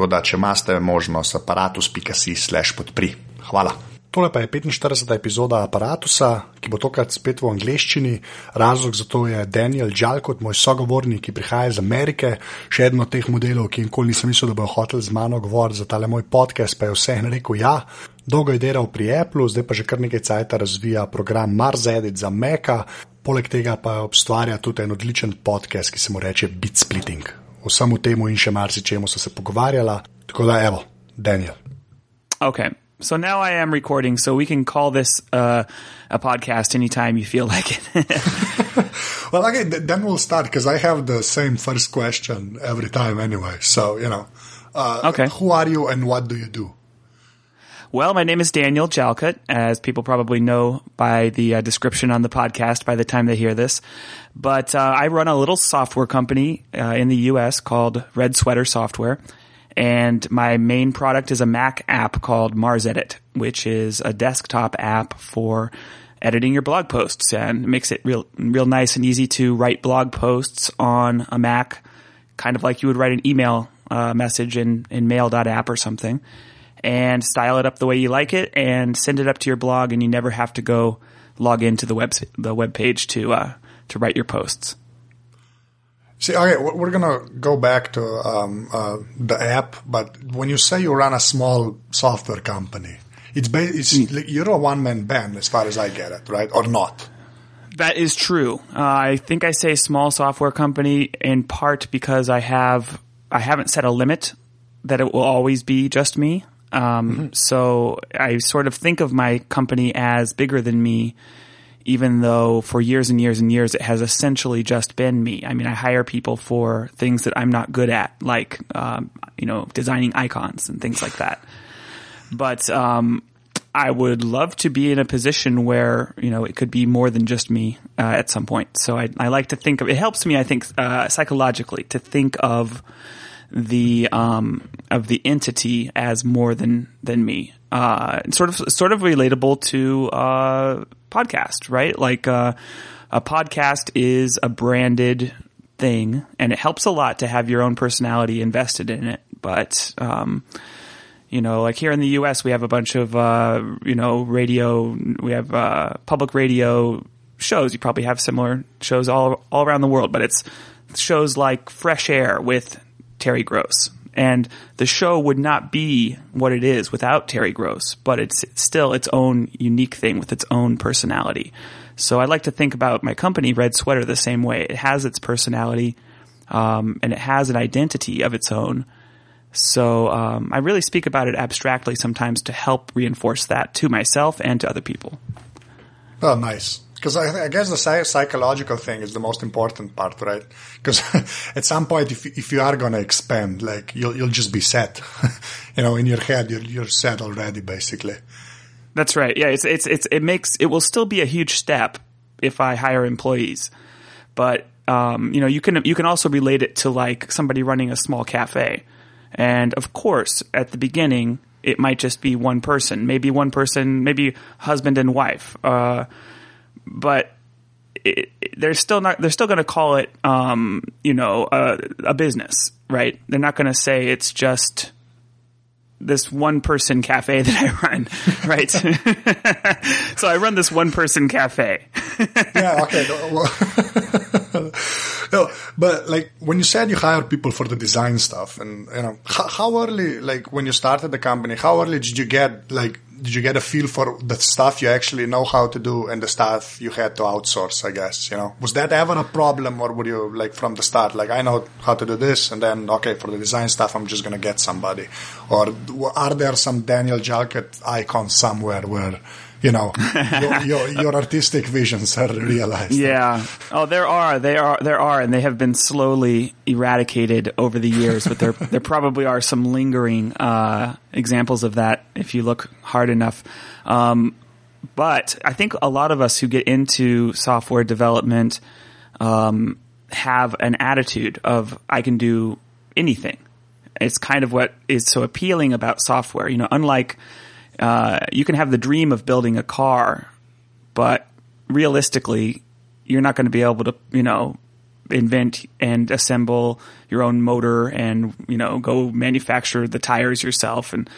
Tako da, če imate možnost, aparatus.si/slash podpri. Hvala. Tole pa je 45. epizoda aparata, ki bo tokrat spet v angleščini. Razlog za to je Daniel Džalkot, moj sogovornik, ki prihaja iz Amerike, še eden od teh modelov, ki nikoli nisem mislil, da bo hotel z mano govoriti za tale moj podcast, pa je vseeno rekel ja. Dolgo je delal pri Apple, zdaj pa že kar nekaj cajt razvija program Marzedit za Meka, poleg tega pa ustvarja tudi en odličen podcast, ki se mu reče Bit Splitting vsemu temu in še marsičemu so se pogovarjala. Tako da, evo, Daniel. Okay. So now I am recording, so we can call this uh, a podcast anytime you feel like it. well, okay, then we'll start because I have the same first question every time anyway. So, you know, uh, okay. who are you and what do you do? Well, my name is Daniel Jalkut, as people probably know by the uh, description on the podcast by the time they hear this. But uh, I run a little software company uh, in the U.S. called Red Sweater Software. And my main product is a Mac app called MarsEdit, which is a desktop app for editing your blog posts and makes it real, real nice and easy to write blog posts on a Mac, kind of like you would write an email uh, message in, in mail.app or something and style it up the way you like it and send it up to your blog and you never have to go log into the web the web page to uh, to write your posts. See, okay, we're gonna go back to um, uh, the app, but when you say you run a small software company, it's, ba- it's mm. you're a one man band as far as I get it, right? Or not? That is true. Uh, I think I say small software company in part because I have I haven't set a limit that it will always be just me. Um, mm-hmm. So I sort of think of my company as bigger than me, even though for years and years and years it has essentially just been me. I mean, I hire people for things that I'm not good at, like um, you know, designing icons and things like that. But um, I would love to be in a position where you know it could be more than just me uh, at some point. So I, I, like to think of it helps me. I think uh, psychologically to think of the um, of the entity as more than than me. Uh, sort of sort of relatable to uh, podcast, right? Like uh, a podcast is a branded thing, and it helps a lot to have your own personality invested in it. But um, you know, like here in the U.S., we have a bunch of uh, you know radio. We have uh, public radio shows. You probably have similar shows all all around the world, but it's shows like Fresh Air with Terry Gross. And the show would not be what it is without Terry Gross, but it's still its own unique thing with its own personality. So I like to think about my company, Red Sweater, the same way. It has its personality, um, and it has an identity of its own. So um, I really speak about it abstractly sometimes to help reinforce that to myself and to other people. Oh, nice because I, I, guess the psychological thing is the most important part, right? Because at some point, if if you are going to expand, like you'll you'll just be set, you know, in your head, you're you're set already, basically. That's right. Yeah, it's it's it's it makes it will still be a huge step if I hire employees, but um, you know, you can you can also relate it to like somebody running a small cafe, and of course, at the beginning, it might just be one person, maybe one person, maybe husband and wife. Uh, but it, they're still not. They're still going to call it, um, you know, a, a business, right? They're not going to say it's just this one person cafe that I run, right? so I run this one person cafe. yeah. Okay. no, but like when you said you hire people for the design stuff, and you know how, how early, like when you started the company, how early did you get like did you get a feel for the stuff you actually know how to do and the stuff you had to outsource? I guess you know was that ever a problem, or were you like from the start like I know how to do this, and then okay for the design stuff I'm just gonna get somebody, or are there some Daniel Jalkut icons somewhere where you know your, your, your, artistic visions are realized. Yeah. Oh, there are. They are. There are, and they have been slowly eradicated over the years. But there, there probably are some lingering uh, examples of that if you look hard enough. Um, but I think a lot of us who get into software development um, have an attitude of I can do anything. It's kind of what is so appealing about software. You know, unlike uh, you can have the dream of building a car, but realistically, you're not going to be able to, you know, invent and assemble your own motor and, you know, go manufacture the tires yourself. And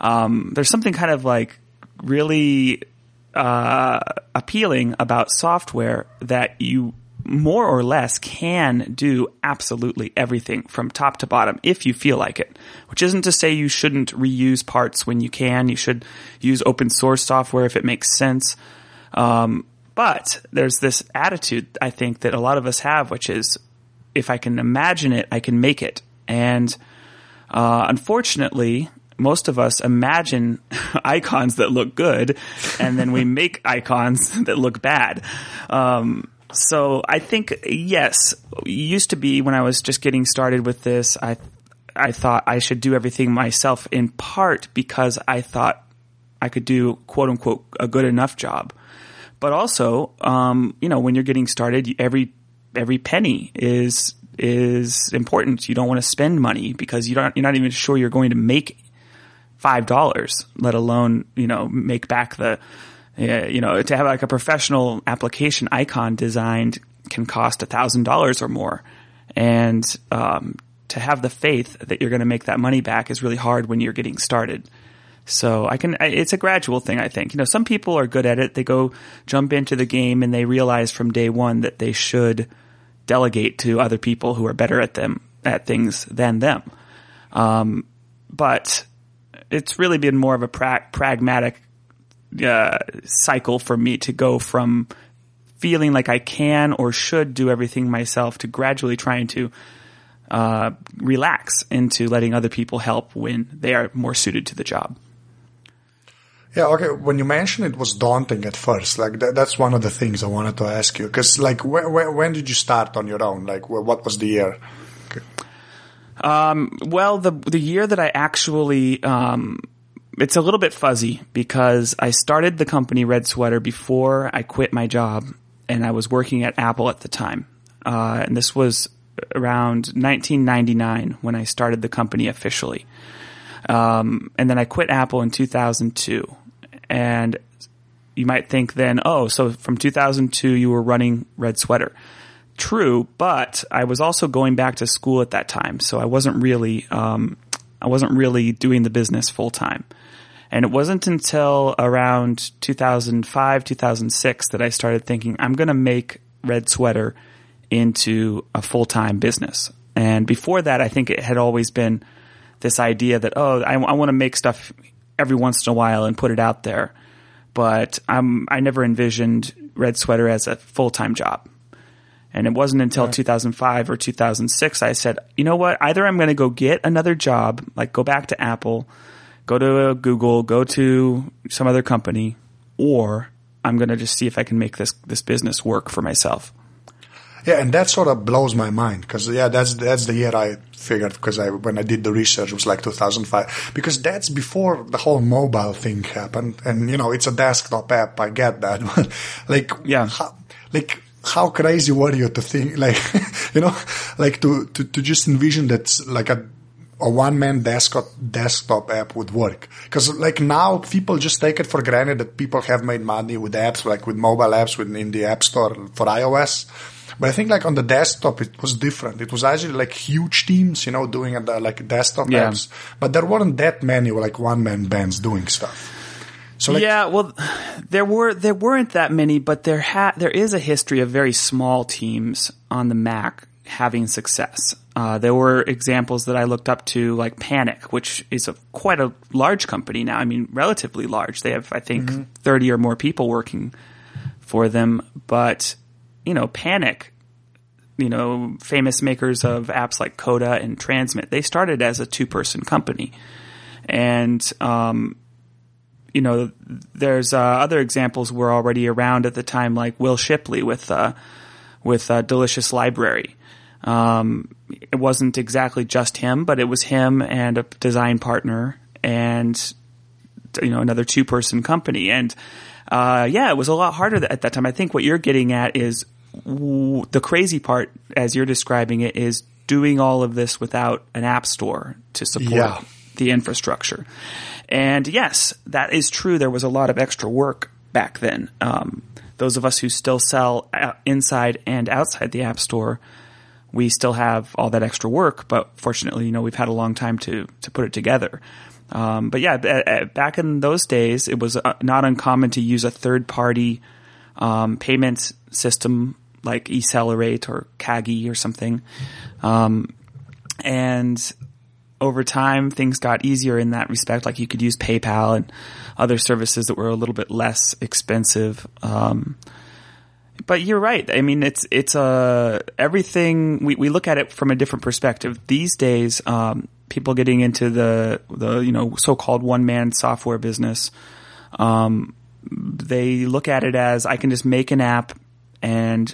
um, there's something kind of like really uh, appealing about software that you more or less can do absolutely everything from top to bottom if you feel like it. Which isn't to say you shouldn't reuse parts when you can. You should use open source software if it makes sense. Um, but there's this attitude I think that a lot of us have, which is if I can imagine it, I can make it. And uh, unfortunately, most of us imagine icons that look good, and then we make icons that look bad. Um, so I think yes, used to be when I was just getting started with this, I I thought I should do everything myself in part because I thought I could do quote unquote a good enough job. But also, um, you know, when you're getting started, every every penny is is important. You don't want to spend money because you don't you're not even sure you're going to make five dollars, let alone you know make back the you know, to have like a professional application icon designed can cost a thousand dollars or more. And, um, to have the faith that you're going to make that money back is really hard when you're getting started. So I can, it's a gradual thing, I think. You know, some people are good at it. They go jump into the game and they realize from day one that they should delegate to other people who are better at them, at things than them. Um, but it's really been more of a pra- pragmatic uh, cycle for me to go from feeling like I can or should do everything myself to gradually trying to uh, relax into letting other people help when they are more suited to the job. Yeah, okay. When you mentioned it was daunting at first, like th- that's one of the things I wanted to ask you. Because, like, wh- wh- when did you start on your own? Like, wh- what was the year? Okay. Um, well, the the year that I actually um, it's a little bit fuzzy because I started the company Red Sweater before I quit my job and I was working at Apple at the time. Uh, and this was around 1999 when I started the company officially. Um, and then I quit Apple in 2002. And you might think then, oh, so from 2002 you were running Red Sweater. True, but I was also going back to school at that time, so I wasn't really, um, I wasn't really doing the business full time. And it wasn't until around 2005, 2006 that I started thinking, I'm going to make Red Sweater into a full-time business. And before that, I think it had always been this idea that, oh, I, I want to make stuff every once in a while and put it out there. But I'm, I never envisioned Red Sweater as a full-time job. And it wasn't until right. 2005 or 2006 I said, you know what? Either I'm going to go get another job, like go back to Apple, go to Google, go to some other company, or I'm going to just see if I can make this this business work for myself. Yeah, and that sort of blows my mind because yeah, that's that's the year I figured because I when I did the research it was like 2005 because that's before the whole mobile thing happened and you know it's a desktop app I get that but like yeah how, like how crazy were you to think like you know like to, to to just envision that like a a one man desktop desktop app would work. Because like now people just take it for granted that people have made money with apps, like with mobile apps within the App Store for iOS. But I think like on the desktop it was different. It was actually like huge teams, you know, doing like desktop yeah. apps. But there weren't that many like one man bands doing stuff. So like, yeah, well, there were there weren't that many, but there ha- there is a history of very small teams on the Mac having success. Uh, there were examples that I looked up to, like Panic, which is a, quite a large company now. I mean, relatively large. They have, I think, mm-hmm. 30 or more people working for them. But, you know, Panic, you know, famous makers of apps like Coda and Transmit, they started as a two person company. And, um, you know, there's uh, other examples were already around at the time, like Wil Shipley with uh, with uh, Delicious Library. Um, it wasn't exactly just him, but it was him and a design partner and you know another two person company. And uh, yeah, it was a lot harder at that time. I think what you're getting at is w- the crazy part, as you're describing it, is doing all of this without an app store to support yeah. the infrastructure. And yes, that is true. There was a lot of extra work back then. Um, those of us who still sell inside and outside the app store, we still have all that extra work. But fortunately, you know, we've had a long time to to put it together. Um, but yeah, back in those days, it was uh, not uncommon to use a third party um, payment system like eSellerate or Kagi or something. Um, and over time, things got easier in that respect. Like you could use PayPal and other services that were a little bit less expensive. Um, but you're right. I mean, it's it's a uh, everything. We we look at it from a different perspective these days. Um, people getting into the the you know so called one man software business. Um, they look at it as I can just make an app and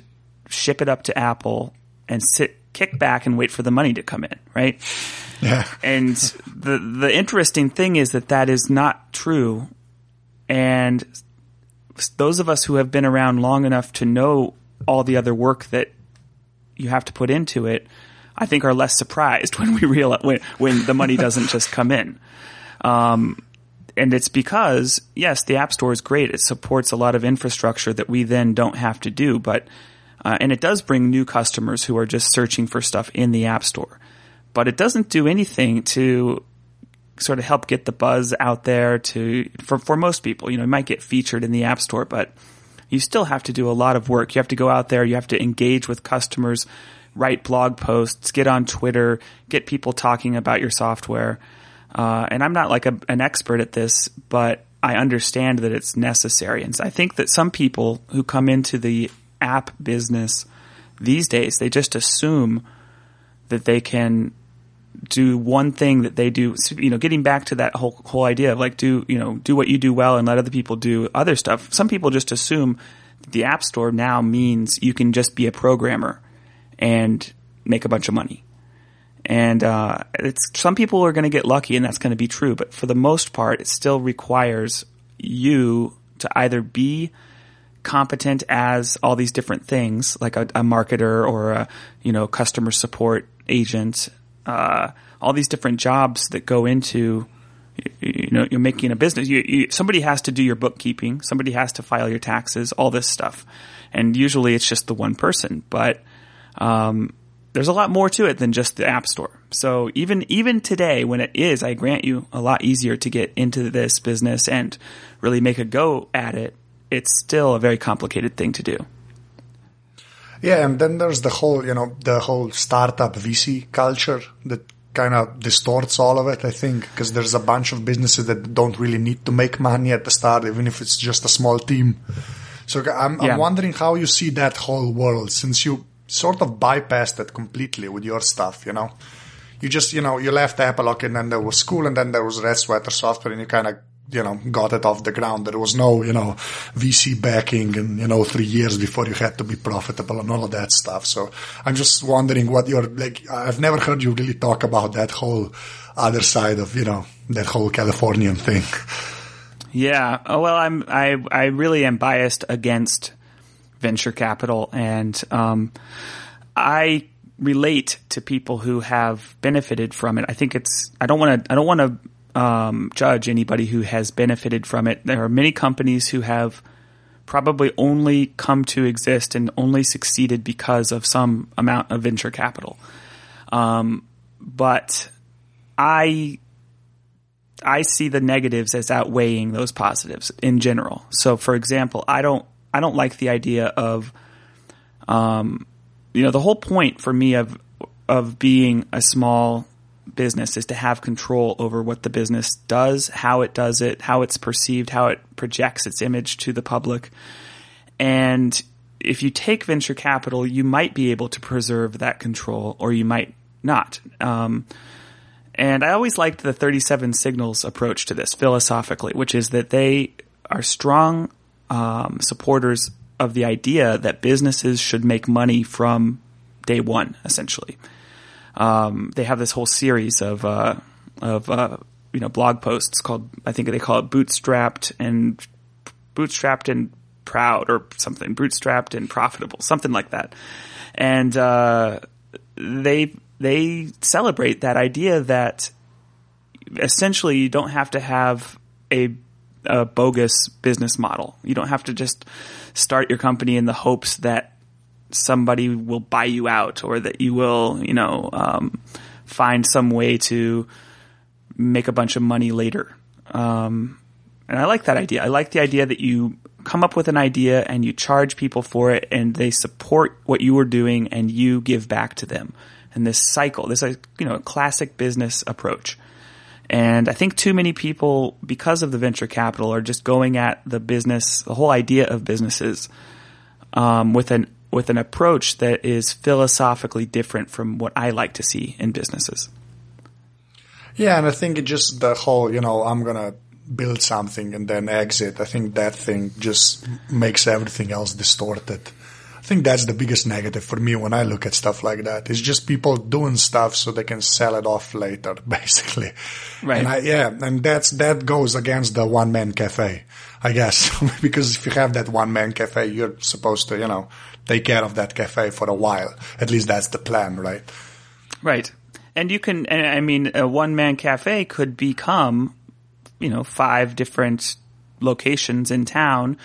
ship it up to Apple and sit kick back and wait for the money to come in, right? Yeah. And the the interesting thing is that that is not true. And those of us who have been around long enough to know all the other work that you have to put into it, I think are less surprised when we realize when, when the money doesn't just come in. Um, and it's because yes, the App Store is great. It supports a lot of infrastructure that we then don't have to do, but uh, and it does bring new customers who are just searching for stuff in the App Store but it doesn't do anything to sort of help get the buzz out there to for for most people. You know, you might get featured in the App Store, but you still have to do a lot of work. You have to go out there, you have to engage with customers, write blog posts, get on Twitter, get people talking about your software. Uh, and I'm not like a, an expert at this, but I understand that it's necessary. And I think that some people who come into the app business these days, they just assume that they can do one thing that they do, you know, getting back to that whole whole idea of like do you know do what you do well and let other people do other stuff. Some people just assume the App Store now means you can just be a programmer and make a bunch of money. And uh, it's some people are going to get lucky, and that's going to be true. But for the most part, it still requires you to either be competent as all these different things, like a, a marketer or a you know customer support agent, uh, all these different jobs that go into you, know you're making a business. You, you, somebody has to do your bookkeeping, somebody has to file your taxes, all this stuff, and usually it's just the one person. But um, there's a lot more to it than just the app store. So even even today, when it is, I grant you, a lot easier to get into this business and really make a go at it. It's still a very complicated thing to do. Yeah, and then there's the whole, you know, the whole startup VC culture that kind of distorts all of it, I think, because there's a bunch of businesses that don't really need to make money at the start, even if it's just a small team. So I'm, yeah. I'm wondering how you see that whole world since you sort of bypassed it completely with your stuff, you know? You just, you know, you left Apple, and then there was school, and then there was Red Sweater software, and you kind of you know, got it off the ground. There was no, you know, VC backing and, you know, three years before you had to be profitable and all of that stuff. So I'm just wondering what you're like. I've never heard you really talk about that whole other side of, you know, that whole Californian thing. Yeah. Oh, well, I'm, I, I really am biased against venture capital and, um, I relate to people who have benefited from it. I think it's, I don't want to, I don't want to um, judge anybody who has benefited from it. There are many companies who have probably only come to exist and only succeeded because of some amount of venture capital. Um, but I I see the negatives as outweighing those positives in general. So, for example, I don't I don't like the idea of um, you know, the whole point for me of of being a small business is to have control over what the business does, how it does it, how it's perceived, how it projects its image to the public. And if you take venture capital, you might be able to preserve that control or you might not. Um, and I always liked the 37 signals approach to this philosophically, which is that they are strong um, supporters of the idea that businesses should make money from day one, essentially. Um, they have this whole series of uh, of uh, you know blog posts called I think they call it bootstrapped and bootstrapped and proud or something bootstrapped and profitable something like that. And uh, they they celebrate that idea that essentially you don't have to have a, a bogus business model. You don't have to just start your company in the hopes that somebody will buy you out or that you will, you know, um, find some way to make a bunch of money later. Um, and I like that idea. I like the idea that you come up with an idea and you charge people for it and they support what you are doing and you give back to them. And this cycle, this is, you know, a classic business approach. And I think too many people, because of the venture capital, are just going at the business, the whole idea of businesses, um, with an with an approach that is philosophically different from what I like to see in businesses. Yeah, and I think it just the whole, you know, I'm gonna build something and then exit. I think that thing just makes everything else distorted. I think that's the biggest negative for me when I look at stuff like that. It's just people doing stuff so they can sell it off later, basically. Right. And I, yeah, and that's that goes against the one man cafe, I guess, because if you have that one man cafe, you're supposed to, you know, take care of that cafe for a while. At least that's the plan, right? Right. And you can, I mean, a one man cafe could become, you know, five different locations in town.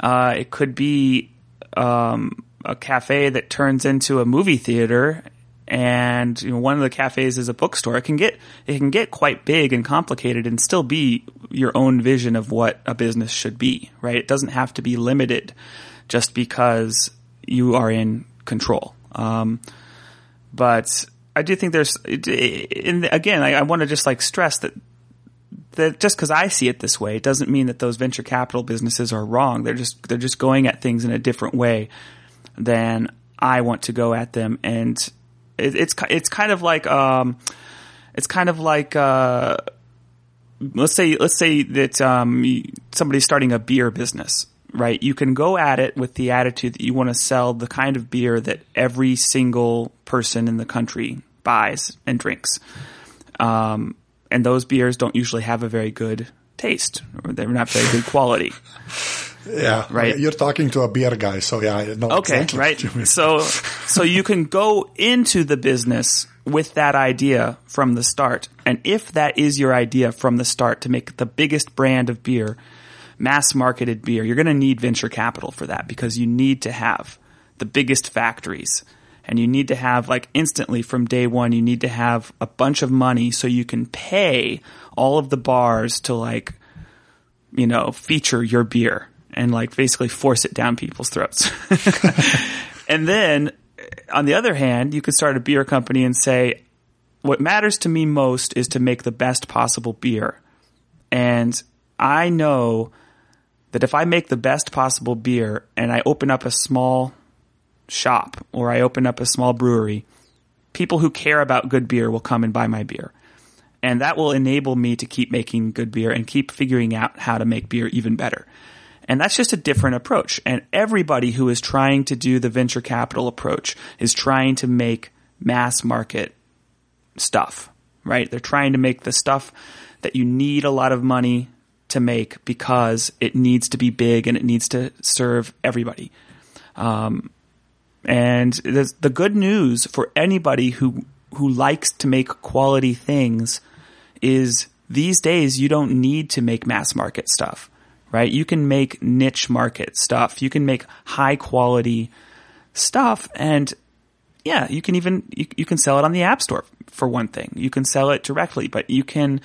Uh, it could be um, a cafe that turns into a movie theater and you know one of the cafes is a bookstore it can get it can get quite big and complicated and still be your own vision of what a business should be right it doesn't have to be limited just because you are in control. Um, but I do think there's, in, again, I, I want to just like stress that that just because I see it this way doesn't mean that those venture capital businesses are wrong. They're just they're just going at things in a different way than I want to go at them, and it, it's it's kind of like um, it's kind of like uh, let's say let's say that um, somebody's starting a beer business right? You can go at it with the attitude that you want to sell the kind of beer that every single person in the country buys and drinks. Um, and those beers don't usually have a very good taste, or they're not very good quality. Yeah, right. You're talking to a beer guy, so yeah, I know okay, exactly right. So, so you can go into the business with that idea from the start, and if that is your idea from the start to make the biggest brand of beer, mass marketed beer, you're going to need venture capital for that because you need to have the biggest factories and you need to have like instantly from day one, you need to have a bunch of money so you can pay all of the bars to like, you know, feature your beer and like basically force it down people's throats. and then on the other hand, you could start a beer company and say, what matters to me most is to make the best possible beer. And I know that if I make the best possible beer and I open up a small shop or I open up a small brewery, people who care about good beer will come and buy my beer. And that will enable me to keep making good beer and keep figuring out how to make beer even better. And that's just a different approach. And everybody who is trying to do the venture capital approach is trying to make mass market stuff, right? They're trying to make the stuff that you need a lot of money to make because it needs to be big and it needs to serve everybody. Um, and the good news for anybody who who likes to make quality things is these days you don't need to make mass market stuff, right? You can make niche market stuff. You can make high quality stuff and yeah, you can even you, you can sell it on the app store for one thing. You can sell it directly, but you can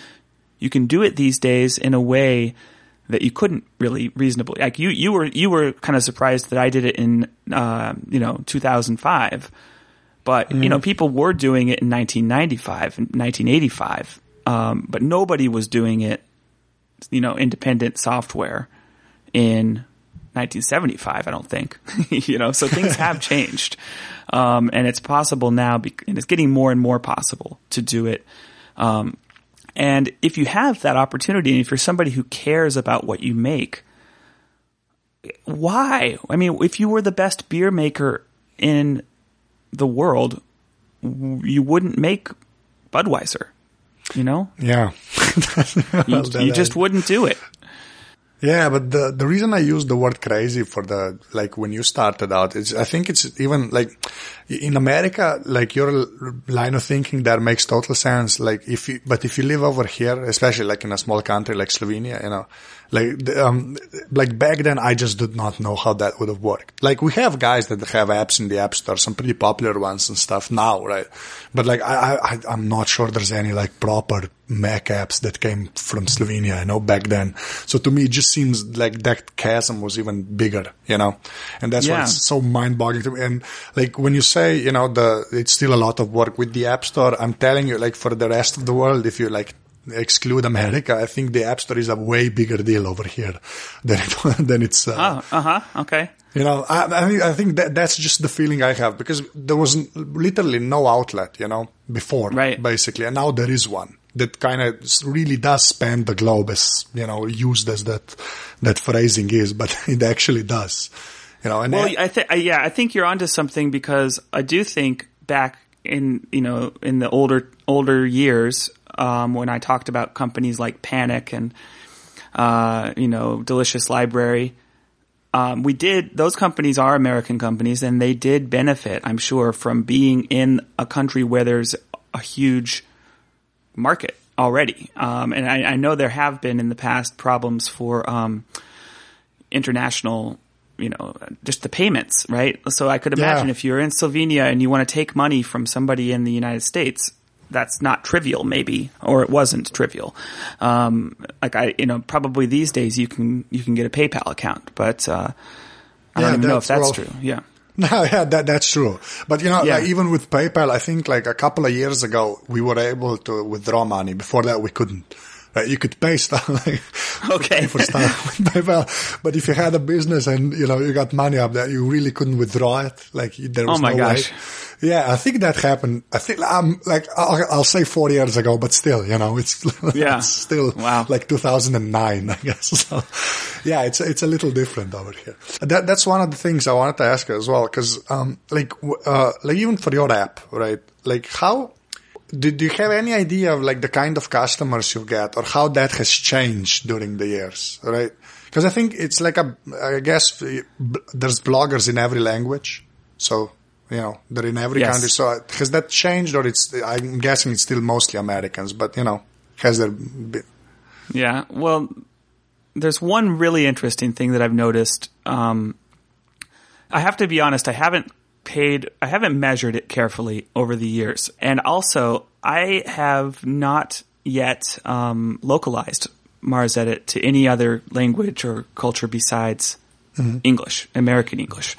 you can do it these days in a way that you couldn't really reasonably. Like you you were you were kind of surprised that I did it in uh, you know 2005 but mm-hmm. you know people were doing it in 1995 and 1985 um, but nobody was doing it you know independent software in 1975 I don't think. You know so things have changed. Um, and it's possible now and it's getting more and more possible to do it. Um, and if you have that opportunity, and if you're somebody who cares about what you make, why? I mean, if you were the best beer maker in the world, you wouldn't make Budweiser. You know? Yeah. you, you just wouldn't do it. Yeah, but the the reason I use the word crazy for the like when you started out, it's I think it's even like in America, like your line of thinking there makes total sense. Like if you, but if you live over here, especially like in a small country like Slovenia, you know, like, um, like back then, I just did not know how that would have worked. Like we have guys that have apps in the app store, some pretty popular ones and stuff now, right? But like, I, I, I'm not sure there's any like proper Mac apps that came from Slovenia, you know, back then. So to me, it just seems like that chasm was even bigger, you know, and that's yeah. why it's so mind boggling to me. And like when you say, you know, the, it's still a lot of work with the app store. I'm telling you, like for the rest of the world, if you like exclude America, I think the App Store is a way bigger deal over here than it than it's. Uh, oh, uh huh. Okay. You know, I, I, think, I think that that's just the feeling I have because there was literally no outlet, you know, before, right? Basically, and now there is one that kind of really does span the globe, as you know, used as that that phrasing is, but it actually does. You know, and well, I think yeah, I think you're onto something because I do think back in you know in the older older years um, when I talked about companies like Panic and uh, you know Delicious Library. Um, we did those companies are American companies and they did benefit, I'm sure, from being in a country where there's a huge market already. Um, and I, I, know there have been in the past problems for um, international you know, just the payments, right? So I could imagine yeah. if you're in Slovenia and you want to take money from somebody in the United States, that's not trivial, maybe, or it wasn't trivial. Um, like I, you know, probably these days you can you can get a PayPal account, but uh, I yeah, don't even know if that's well, true. Yeah. No, yeah, that, that's true. But you know, yeah. like, even with PayPal, I think like a couple of years ago, we were able to withdraw money. Before that, we couldn't. Right? You could pay stuff like okay for stuff with PayPal, but if you had a business and you know you got money up there, you really couldn't withdraw it. Like there was oh my no gosh. way. Yeah, I think that happened. I think I'm um, like I'll, I'll, say four years ago, but still, you know, it's yeah, it's still wow. like 2009, I guess. So, yeah, it's it's a little different over here. That that's one of the things I wanted to ask you as well, because um, like uh, like even for your app, right? Like how do, do you have any idea of like the kind of customers you get or how that has changed during the years, right? Because I think it's like a, I guess there's bloggers in every language. So, you know, they're in every yes. country. So has that changed or it's, I'm guessing it's still mostly Americans, but you know, has there been? Yeah. Well, there's one really interesting thing that I've noticed. Um, I have to be honest, I haven't paid, I haven't measured it carefully over the years. And also, I have not yet um, localized MarsEdit to any other language or culture besides mm-hmm. English, American English.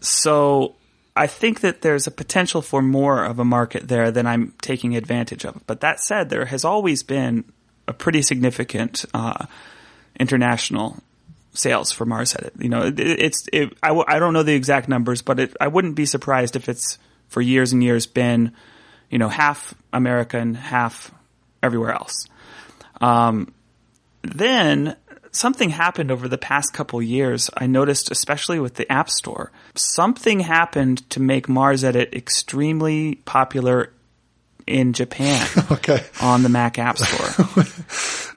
So I think that there's a potential for more of a market there than I'm taking advantage of. But that said, there has always been a pretty significant uh, international sales for MarsEdit. You know, it, it's it, I w- I don't know the exact numbers, but it, I wouldn't be surprised if it's for years and years been, you know, half American, half everywhere else. Um, then something happened over the past couple years. I noticed, especially with the App Store, something happened to make MarsEdit extremely popular in Japan okay. on the Mac App Store.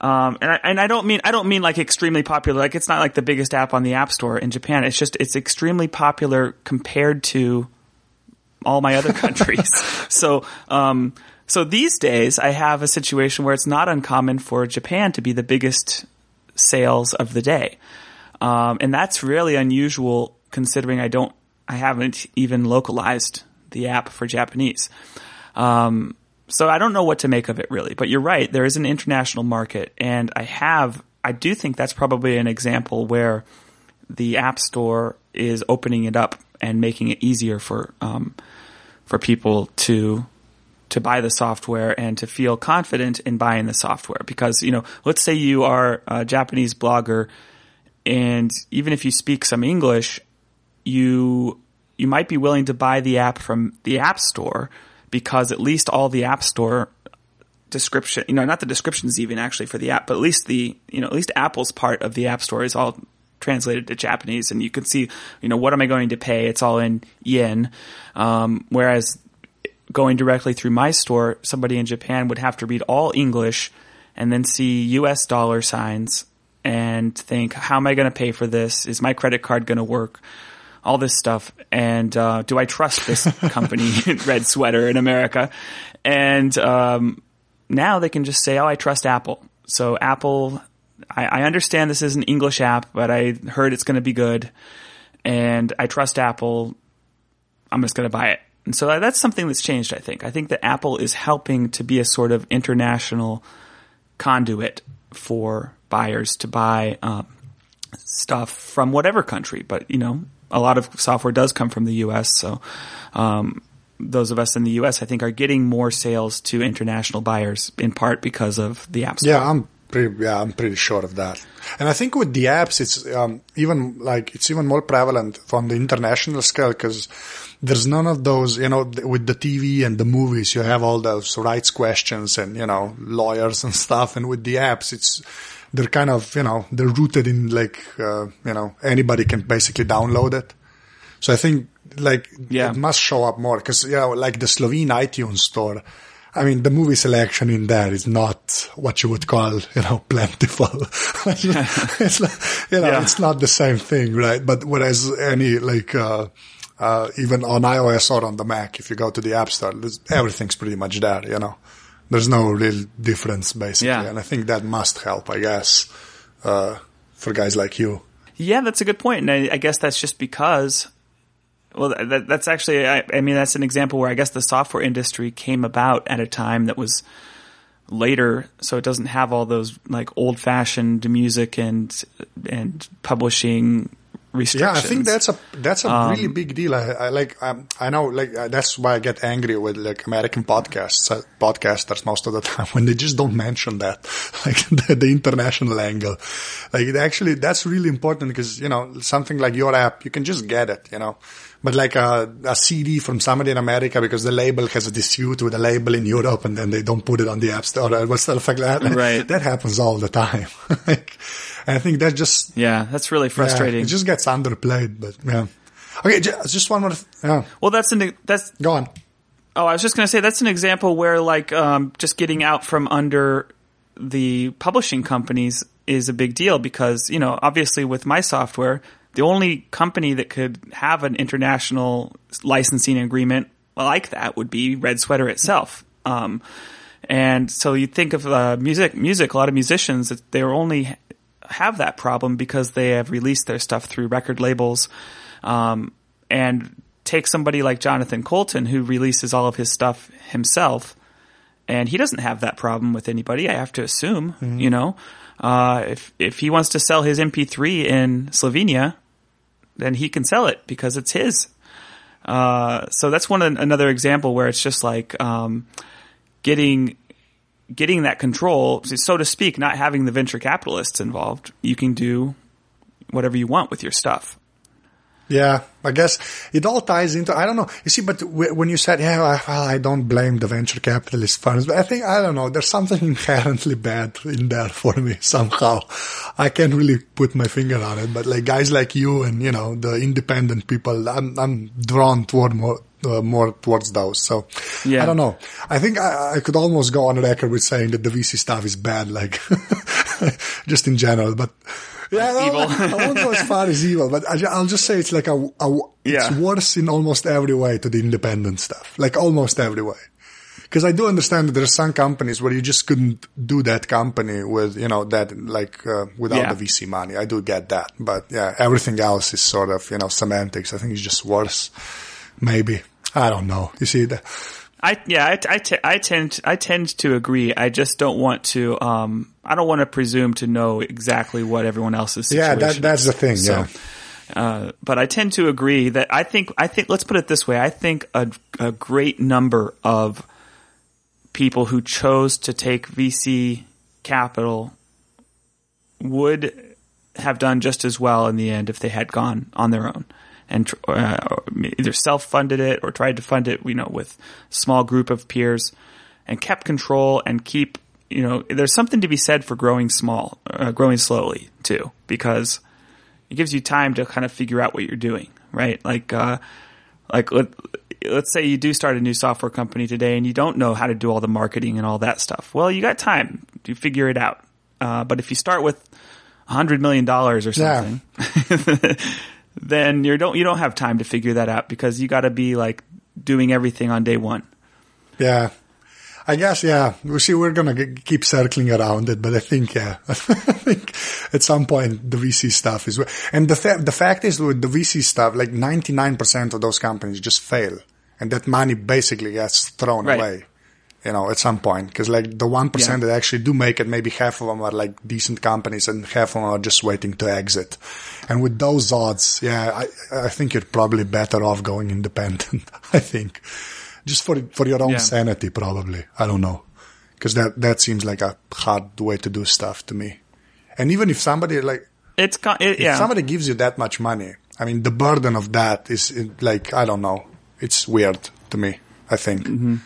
um, and I, and I don't mean I don't mean like extremely popular. Like it's not like the biggest app on the App Store in Japan. It's just it's extremely popular compared to all my other countries. so um, so these days I have a situation where it's not uncommon for Japan to be the biggest sales of the day, um, and that's really unusual considering I don't I haven't even localized the app for Japanese. Um, so I don't know what to make of it really, but you're right. There is an international market and I have I do think that's probably an example where the App Store is opening it up and making it easier for um, for people to to buy the software and to feel confident in buying the software. Because you know, let's say you are a Japanese blogger, and even if you speak some English, you you might be willing to buy the app from the App Store because at least all the App Store description, you know, not the descriptions even actually for the app, but at least the, you know, at least Apple's part of the App Store is all translated to Japanese, and you can see, you know, what am I going to pay? It's all in yen. Um, whereas going directly through my store, somebody in Japan would have to read all English and then see U.S. dollar signs and think, how am I going to pay for this? Is my credit card going to work? All this stuff, and uh, do I trust this company, Red Sweater in America? And um, now they can just say, "Oh, I trust Apple." So Apple, I, I understand this is an English app, but I heard it's going to be good, and I trust Apple. I'm just going to buy it. And so that's something that's changed. I think. I think that Apple is helping to be a sort of international conduit for buyers to buy um, stuff from whatever country. But you know, a lot of software does come from the U.S. So um, those of us in the U.S. I think are getting more sales to international buyers in part because of the apps. Yeah, I'm pretty. Yeah, I'm pretty sure of that. And I think with the apps, it's um, even like it's even more prevalent on the international scale because there's none of those. You know, with the TV and the movies, you have all those rights questions and you know lawyers and stuff. And with the apps, it's they're kind of you know they're rooted in like uh, you know anybody can basically download it. So I think like Yeah. it must show up more because you know like the Slovene iTunes store. I mean, the movie selection in there is not what you would call, you know, plentiful. it's not, you know, Yeah. it's not the same thing, right? But whereas any like, uh, uh, even on iOS or on the Mac, if you go to the App Store, everything's pretty much there, you know. There's no real difference basically. Yeah. And I think that must help, I guess, uh, for guys like you. Yeah, that's a good point, and I, I guess that's just because. Well, that, that's actually, I, I mean, that's an example where I guess the software industry came about at a time that was later, so it doesn't have all those like old-fashioned music and and publishing Yeah. I think that's a that's a Um, really big deal. I, I like um, I know like uh, that's why I get angry with like American podcasts uh, podcasters most of the time when they just don't mention that like the, the international angle. Like it actually that's really important because you know something like your app you can just get it you know. But like a, a CD from somebody in America because the label has a dispute with a label in Europe and then they don't put it on the app store or stuff like that. Right. That happens all the time. like, I think that's just yeah, that's really frustrating. yeah, it just gets underplayed, but yeah. Okay, ju- just one more. Yeah, well, that's an that's go on. Oh, I was just going to say that's an example where like um, just getting out from under the publishing companies is a big deal because you know obviously with my software, the only company that could have an international licensing agreement like that would be Red Sweater itself. Um, and so you think of uh, music, music. A lot of musicians that they only have that problem because they have released their stuff through record labels. Um, and take somebody like Jonathan Coulton who releases all of his stuff himself, and he doesn't have that problem with anybody. I have to assume, you know, uh, if if he wants to sell his MP3 in Slovenia, then he can sell it because it's his. Uh, so that's one another example where it's just like um, getting getting that control, so to speak, not having the venture capitalists involved. You can do whatever you want with your stuff. Yeah, I guess it all ties into. I don't know. You see, but when you said, "Yeah, well, I don't blame the venture capitalist firms," but I think I don't know. There's something inherently bad in there for me somehow. I can't really put my finger on it, but like guys like you and you know the independent people, I'm I'm drawn toward more. Uh, more towards those. So Yeah. I don't know. I think I, I could almost go on record with saying that the VC stuff is bad, like just in general. But yeah, no, Evil. I won't go as far as evil, but I, will just say it's like a, a it's worse in almost every way to the independent stuff, like almost every way. Because I do understand that there are some companies where you just couldn't do that company with, you know, that like uh, without Yeah. the VC money. I do get that, but yeah, everything else is sort of, you know, semantics. I think it's just worse. Maybe I don't know. You see, that? I yeah, I, I, t- I tend I tend to agree. I just don't want to. Um, I don't want to presume to know exactly what everyone else's Yeah, that, that's the thing. So, yeah. uh, but I tend to agree that I think I think let's put it this way. I think a, a great number of people who chose to take VC capital would have done just as well in the end if they had gone on their own and uh, either self-funded it or tried to fund it, you know, with a small group of peers and kept control and keep, you know, there's something to be said for growing small, uh, growing slowly too, because it gives you time to kind of figure out what you're doing, right? Like, uh, like let, let's say you do start a new software company today and you don't know how to do all the marketing and all that stuff. Well, you got time to figure it out. Uh, but if you start with a hundred million dollars or Yeah. then you don't you don't have time to figure that out because you got to be like doing everything on day one. Yeah. I guess, yeah. We see, we're going to keep circling around it, but I think, yeah, I think at some point the VC stuff is, and the, fa- the fact is with the VC stuff, like 99% of those companies just fail and that money basically gets thrown Right. away, you know, at some point. Cause like the 1% Yeah. that actually do make it, maybe half of them are like decent companies and half of them are just waiting to exit. And with those odds, yeah, I, I think you're probably better off going independent. I think just for for your own Yeah. sanity, probably. I don't know, because that that seems like a hard way to do stuff to me. And even if somebody like It's co- it, if yeah. somebody gives you that much money, I mean, the burden of that is like I don't know. It's weird to me. I think. Mm-hmm.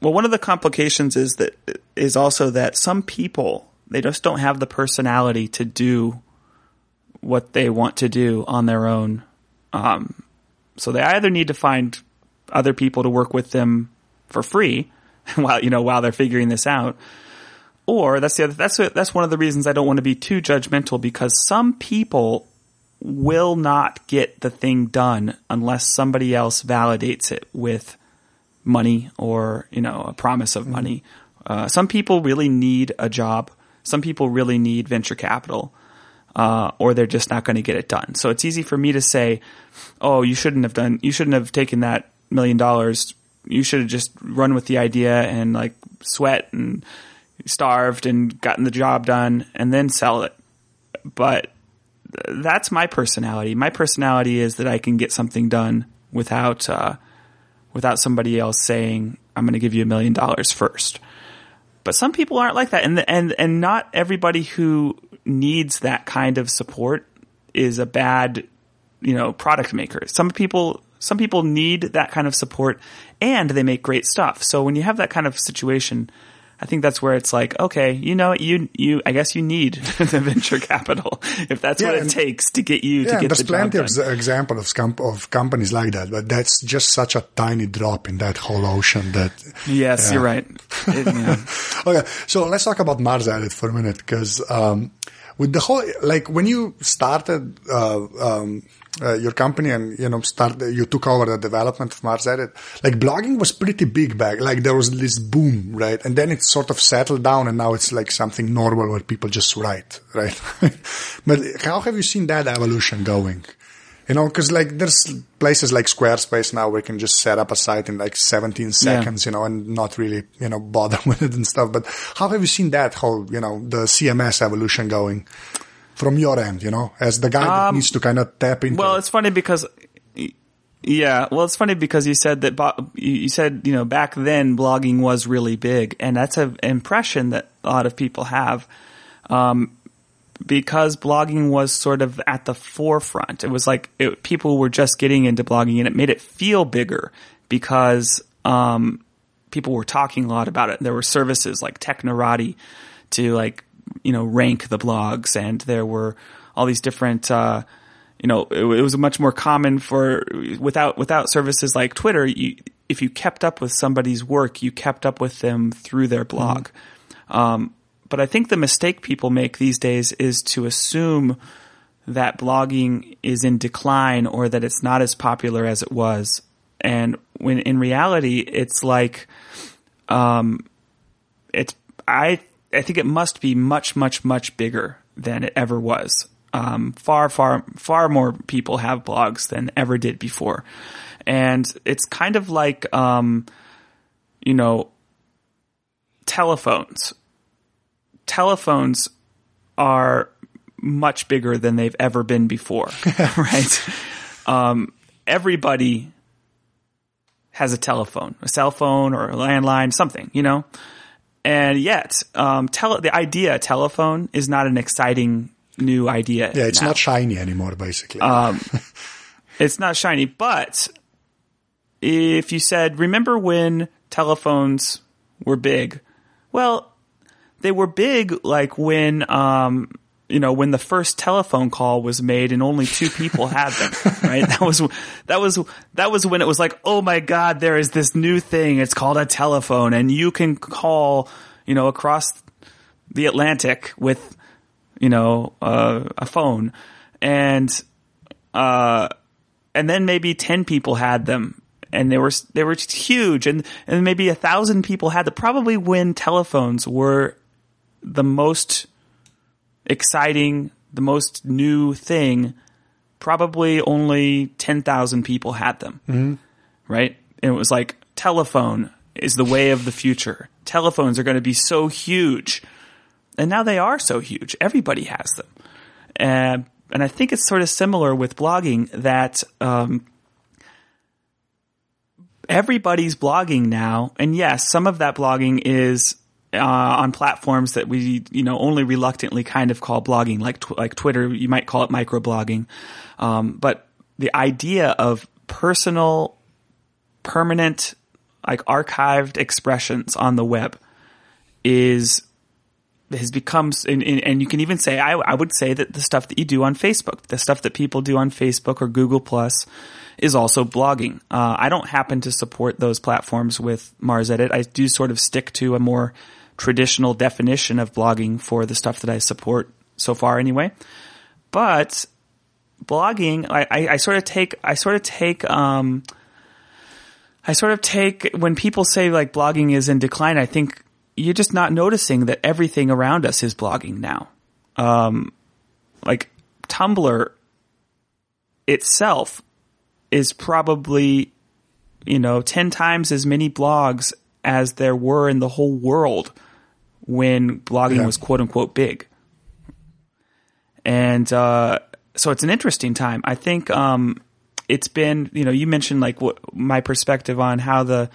Well, one of the complications is that is also that some people they just don't have the personality to do what they want to do on their own. Um, so they either need to find other people to work with them for free while you know while they're figuring this out, or that's the other, that's that's one of the reasons I don't want to be too judgmental because some people will not get the thing done unless somebody else validates it with money or you know a promise of money. Uh, some people really need a job. Some people really need venture capital, uh, or they're just not going to get it done. So it's easy for me to say, "Oh, you shouldn't have done. You shouldn't have taken that million dollars. You should have just run with the idea and like sweat and starved and gotten the job done and then sell it." But that's my personality. My personality is that I can get something done without uh, without somebody else saying I'm going to give you a million dollars first. But some people aren't like that, and and and not everybody who needs that kind of support is a bad, you know, product maker. Some people some people need that kind of support, and they make great stuff. So when you have that kind of situation. I think that's where it's like, okay, you know, you you, I guess you need the venture capital if that's Yeah, what it and- takes to get you Yeah, to get there's the plenty of ex- example of, scum- of companies like that, but that's just such a tiny drop in that whole ocean that Yes, Yeah. you're right. It- yeah. okay, so let's talk about MarsEdit for a minute because um, with the whole like when you started uh, um, uh, your company and you know start you took over the development of MarsEdit, like blogging was pretty big back. Like there was this boom, right? And then it sort of settled down, and now it's like something normal where people just write, right? but how have you seen that evolution going? You know, because like there's places like Squarespace now where you can just set up a site in like 17 seconds, you know, and not really, you know, bother with it and stuff. But how have you seen that whole, you know, the CMS evolution going from your end, you know, as the guy that needs to kind of tap into Um, Well, it? it's funny because, yeah, well, it's funny because you said that, you said, you know, back then blogging was really big and that's an impression that a lot of people have. Um, because blogging was sort of at the forefront. It was like it, people were just getting into blogging and it made it feel bigger because, um, people were talking a lot about it. There were services like Technorati to like, you know, rank the blogs and there were all these different, uh, you know, it, it was much more common for without, without services like Twitter, you, if you kept up with somebody's work, you kept up with them through their blog. Um, but I think the mistake people make these days is to assume that blogging is in decline or that it's not as popular as it was. And when in reality, it's like, um, it's, I, I think it must be much, much, much bigger than it ever was. Um, far, far, far more people have blogs than ever did before. And it's kind of like, um, you know, telephones. Telephones are much bigger than they've ever been before, right? Um, everybody has a telephone, a cell phone or a landline, something, you know? And yet, um, tele- the idea a telephone is not an exciting new idea. Yeah, it's now. not shiny anymore, basically. It's not shiny, but if you said, remember when telephones were big? Well, they were big like when, um, you know, when the first telephone call was made and only two people had them, right? That was, that was, that was when it was like, oh my God, there is this new thing. It's called a telephone and you can call, you know, across the Atlantic with, you know, uh, a phone. And, uh, and then maybe 10 people had them and they were they were huge and and maybe a thousand people had them probably when telephones were the most exciting the most new thing probably only 10,000 people had them. Right? And it was like telephone is the way of the future. Telephones are going to be so huge. And now they are so huge. Everybody has them. And and I think it's sort of similar with blogging that um, everybody's blogging now, and yes, some of that blogging is uh, on platforms that we you know only reluctantly kind of call blogging, like tw- like Twitter. You might call it microblogging, um, but the idea of personal, permanent, like archived expressions on the web is has become, and, and you can even say, I, I would say that the stuff that you do on Facebook, the stuff that people do on Facebook or Google Plus, is also blogging. Uh, I don't happen to support those platforms with MarsEdit. I do sort of stick to a more traditional definition of blogging for the stuff that I support so far, anyway. But blogging, I, I, I sort of take, I sort of take, um, I sort of take when people say like blogging is in decline. I think you're just not noticing that everything around us is blogging now. Um, like Tumblr itself is probably, you know, 10 times as many blogs as there were in the whole world when blogging Yeah. was quote unquote big. And, uh, so it's an interesting time. I think, um, it's been, you know, you mentioned like what my perspective on how the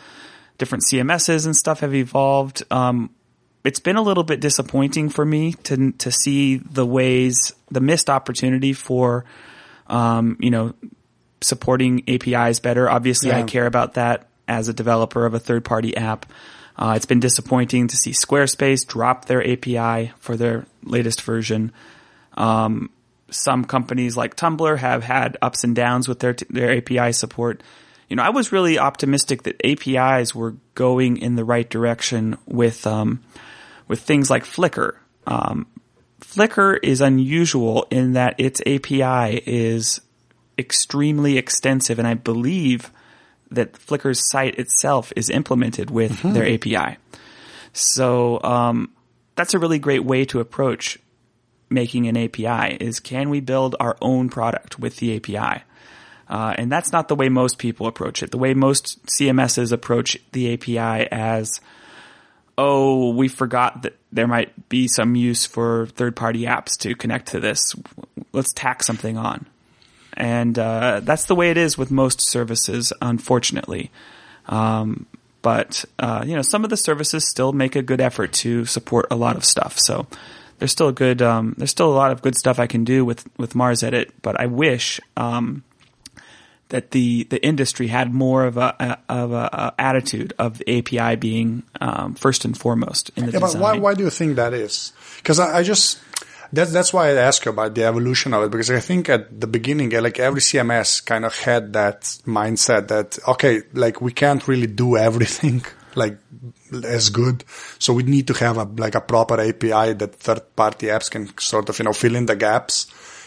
different CMSs and stuff have evolved. Um, it's been a little bit disappointing for me to to see the ways the missed opportunity for um, you know supporting APIs better. Obviously, I care about that as a developer of a third party app. Uh, it's been disappointing to see Squarespace drop their API for their latest version. Um, some companies like Tumblr have had ups and downs with their their API support. You know, I was really optimistic that APIs were going in the right direction with um, with things like Flickr. Um, Flickr is unusual in that its API is extremely extensive, and I believe that Flickr's site itself is implemented with their API. So um, that's a really great way to approach making an API is can we build our own product with the API? Uh, and that's not the way most people approach it. The way most CMSs approach the API as, oh, we forgot that there might be some use for third party apps to connect to this. Let's tack something on. And uh, that's the way it is with most services, unfortunately. Um, but uh, you know, some of the services still make a good effort to support a lot of stuff. So there's still a good, um, there's still a lot of good stuff I can do with with MarsEdit. But I wish um, that the the industry had more of a, a of a, a attitude of the API being um, first and foremost in the Yeah, but design. why, why do you think that is? Because I, I just that's that's why I ask you about the evolution of it because I think at the beginning, like every CMS kind of had that mindset that okay, like we can't really do everything like as good, so we need to have a like a proper API that third party apps can sort of you know fill in the gaps.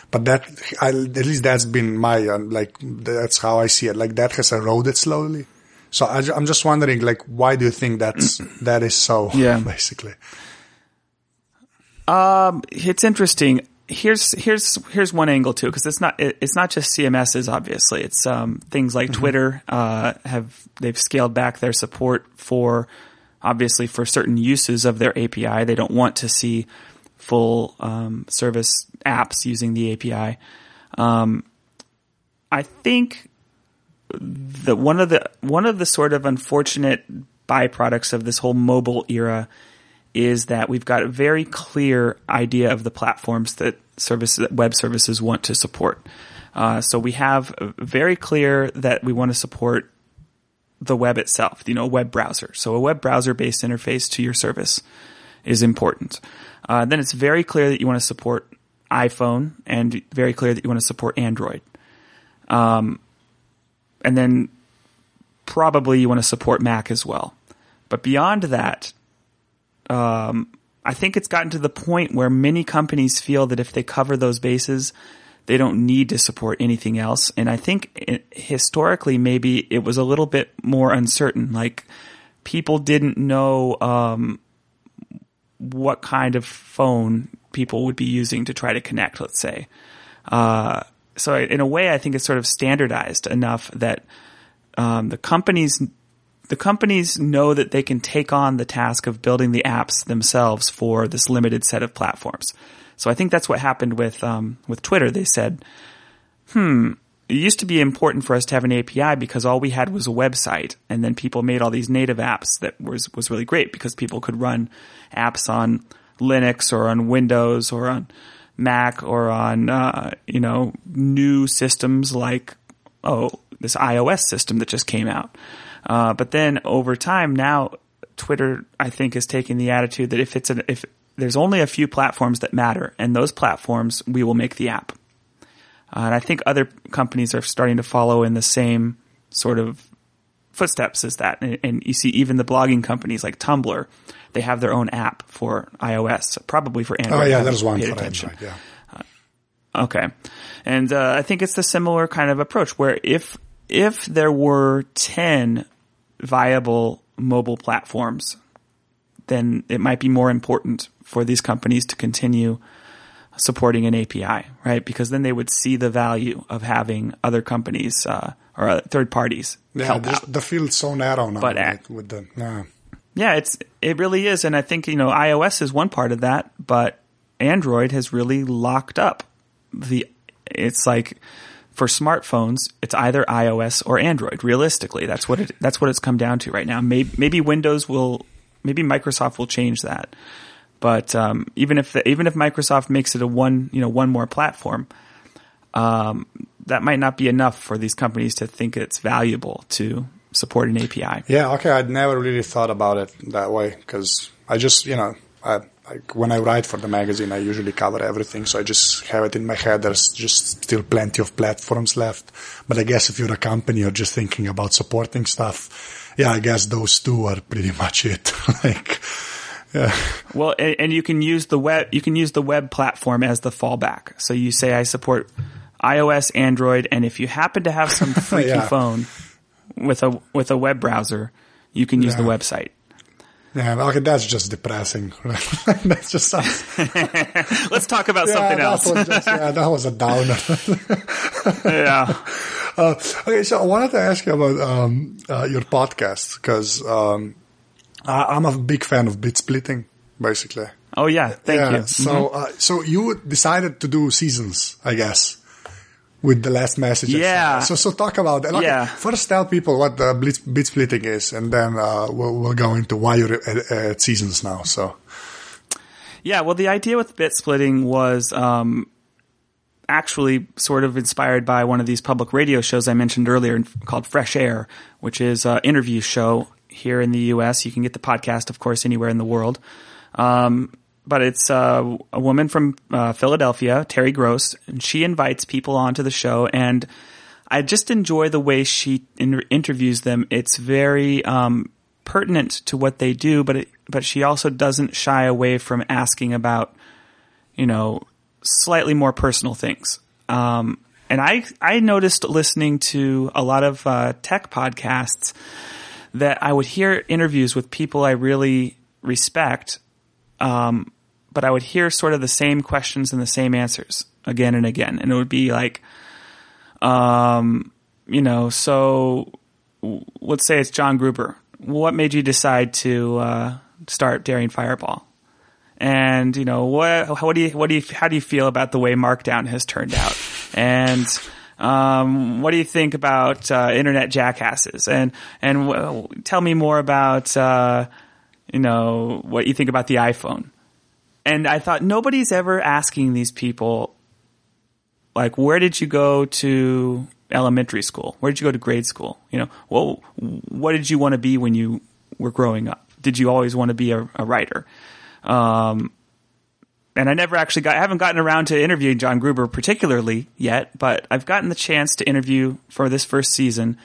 But that I, at least that's been my uh, like that's how I see it. Like that has eroded slowly. So I, am just wondering, like, why do you think that's that is so? Yeah. basically. Um, it's interesting. here's here's here's one angle too because it's not it, it's not just CMSs obviously it's um, things like Mm-hmm. Twitter uh, have they've scaled back their support for obviously for certain uses of their API they don't want to see full um, service apps using the API. Um, I think that one of the one of the sort of unfortunate byproducts of this whole mobile era is that we've got a very clear idea of the platforms that services web services want to support. Uh, so we have very clear that we want to support the web itself, you know, a web browser. So a web browser based interface to your service is important. Uh, then it's very clear that you want to support iPhone and very clear that you want to support Android. Um, and then probably you want to support Mac as well. But beyond that, um, I think it's gotten to the point where many companies feel that if they cover those bases, they don't need to support anything else. And I think it, historically, maybe it was a little bit more uncertain. Like people didn't know um, what kind of phone people would be using to try to connect. Let's say. Uh, so in a way, I think it's sort of standardized enough that um, the companies the companies know that they can take on the task of building the apps themselves for this limited set of platforms. So I think that's what happened with um, with Twitter. They said, "Hmm, it used to be important for us to have an API because all we had was a website, and then people made all these native apps that was was really great because people could run apps on Linux or on Windows or on Mac or on uh, you know new systems like oh this iOS system that just came out." Uh, but then over time now, Twitter I think is taking the attitude that if it's an, if there's only a few platforms that matter, and those platforms we will make the app. Uh, and I think other companies are starting to follow in the same sort of footsteps as that. And, and you see even the blogging companies like Tumblr, they have their own app for iOS, probably for Android. Oh yeah, haven't there's one for attention. Android. Yeah. Okay. And uh, I think it's the similar kind of approach where if if there were 10 viable mobile platforms, then it might be more important for these companies to continue supporting an API, right? Because then they would see the value of having other companies uh, or uh, third parties Yeah, help the, out. the field's so narrow now. But, uh, with, with the yeah. Yeah, it's it really is, and I think you know iOS is one part of that, but Android has really locked up the. It's like for smartphones, it's either iOS or Android. Realistically, that's what it that's what it's come down to right now. Maybe maybe Windows will, maybe Microsoft will change that, but um, even if the, even if Microsoft makes it a one you know one more platform, um, that might not be enough for these companies to think it's valuable to support an API. Yeah, okay. I'd never really thought about it that way because I just, you know, I, like when I write for the magazine, I usually cover everything, so I just have it in my head. There's just still plenty of platforms left, but I guess if you're a company, you're just thinking about supporting stuff. Yeah, I guess those two are pretty much it. like, yeah, Well, and, and you can use the web you can use the web platform as the fallback. So you say I support iOS, Android, and if you happen to have some freaky Yeah. phone with a with a web browser, you can use the website. Yeah. Okay, that's just depressing. that's just sounds, Let's talk about yeah, something else. Just, yeah, that was a downer. yeah. Uh, okay, so I wanted to ask you about um, uh, your podcast because um, I, I'm a big fan of Bitsplitting, basically. Oh yeah. Thank yeah, you. Mm-hmm. So, uh, so you decided to do seasons, I guess, with the last message. Yeah. So, so talk about that. Okay, Yeah. First, tell people what the bit, Bitsplitting is, and then uh, we'll, we'll go into why you're at, at seasons now. So. Yeah, well, the idea with Bitsplitting was um, actually sort of inspired by one of these public radio shows I mentioned earlier called Fresh Air, which is an interview show here in the U.S. You can get the podcast, of course, anywhere in the world. Um, but it's uh, a woman from uh, Philadelphia, Terry Gross, and she invites people onto the show, and I just enjoy the way she in- interviews them. It's very um, pertinent to what they do, but it, but she also doesn't shy away from asking about, you know, slightly more personal things. Um, and I I noticed listening to a lot of uh, tech podcasts that I would hear interviews with people I really respect, um, but I would hear sort of the same questions and the same answers again and again. And it would be like, um, you know, so let's say it's John Gruber. What made you decide to uh, start Daring Fireball? And you know, what what do you what do you how do you feel about the way Markdown has turned out? And um, what do you think about uh, internet jackasses? And and w- tell me more about uh, you know what you think about the iPhone. And I thought nobody's ever asking these people like where did you go to elementary school? Where did you go to grade school? You know, well, what did you want to be when you were growing up? Did you always want to be a, a writer? Um, and I never actually got, I haven't gotten around to interviewing John Gruber particularly yet, but I've gotten the chance to interview for this first season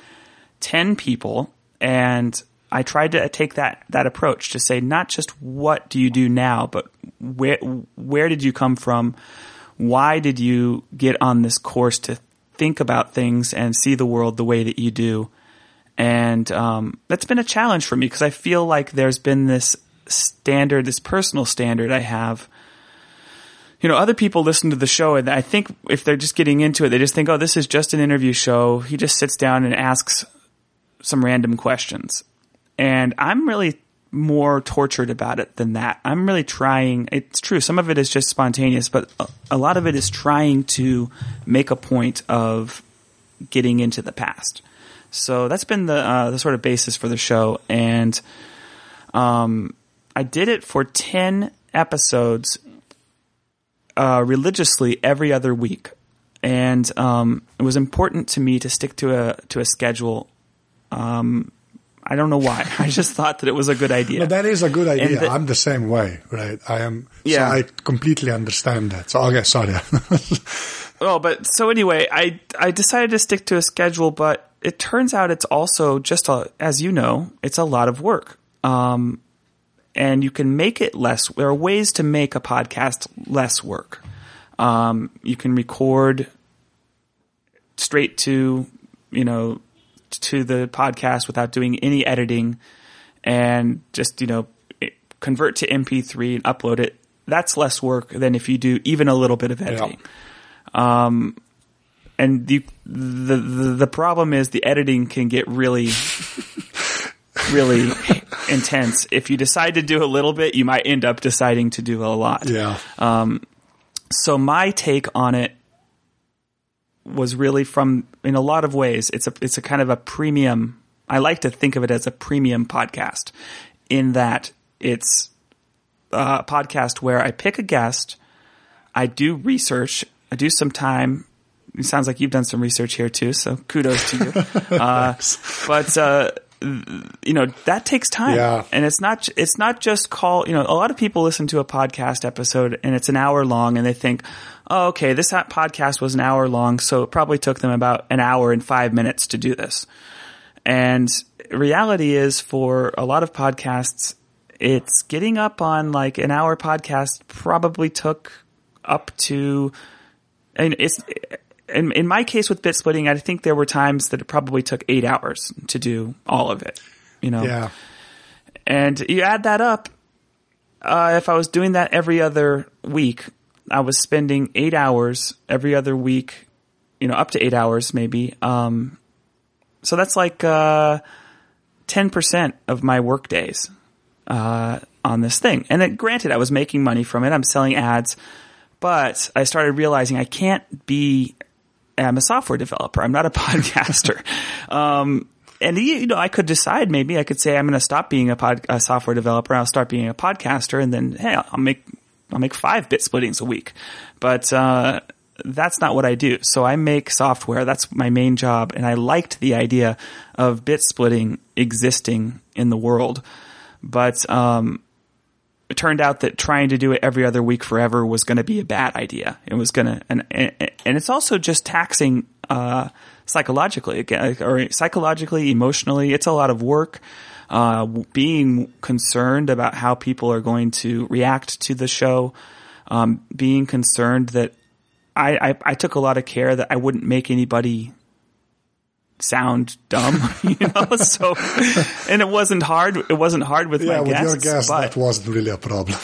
10 people. And I tried to take that, that approach to say, not just what do you do now, but where, where did you come from? Why did you get on this course to think about things and see the world the way that you do? And um, that's been a challenge for me because I feel like there's been this standard, this personal standard I have you know, other people listen to the show and I think if they're just getting into it, they just think, oh, this is just an interview show. He just sits down and asks some random questions. And I'm really more tortured about it than that. I'm really trying, it's true, some of it is just spontaneous, but a lot of it is trying to make a point of getting into the past. So that's been the, uh, the sort of basis for the show. And, um, I did it for 10 episodes uh, religiously every other week, and um, it was important to me to stick to a to a schedule. Um, I don't know why. I just thought that it was a good idea. No, that is a good idea. The, I'm the same way, right? I am. Yeah. So I completely understand that. So okay, sorry. oh, but so anyway, I I decided to stick to a schedule, but it turns out it's also just a, as you know, it's a lot of work. Um, and you can make it less. There are ways to make a podcast less work. Um, you can record straight to, you know, to the podcast without doing any editing and just, you know, convert to MP3 and upload it. That's less work than if you do even a little bit of editing. Yeah. Um, and the, the, the, the problem is the editing can get really, really intense. If you decide to do a little bit, you might end up deciding to do a lot. Yeah. Um, so my take on it was really from, in a lot of ways, it's a, it's a kind of a premium. I like to think of it as a premium podcast in that it's a podcast where I pick a guest, I do research, I do some time. It sounds like you've done some research here too, so kudos to you. uh, but, uh, you know that takes time yeah. and it's not it's not just call you know a lot of people listen to a podcast episode and it's an hour long and they think oh okay this podcast was an hour long so it probably took them about an hour and 5 minutes to do this and reality is for a lot of podcasts it's getting up on like an hour podcast probably took up to and it's in, in my case with Bitsplitting, I think there were times that it probably took eight hours to do all of it. You know, yeah. And you add that up. Uh, if I was doing that every other week, I was spending eight hours every other week. You know, up to eight hours maybe. Um, so that's like uh, ten percent of my work days uh, on this thing. And it, granted, I was making money from it. I'm selling ads, but I started realizing I can't be I'm a software developer. I'm not a podcaster. um, and you know, I could decide maybe I could say I'm going to stop being a, pod, a software developer. I'll start being a podcaster, and then hey, I'll make I'll make five Bitsplittings a week. But uh, that's not what I do. So I make software. That's my main job, and I liked the idea of Bitsplitting existing in the world. But um, it turned out that trying to do it every other week forever was going to be a bad idea. It was going to, and, and, and it's also just taxing, uh, psychologically or psychologically, emotionally. It's a lot of work. Uh, being concerned about how people are going to react to the show, um, being concerned that I, I, I took a lot of care that I wouldn't make anybody sound dumb, you know. So, and it wasn't hard. It wasn't hard with Yeah, my with guests. your guest, but, that wasn't really a problem.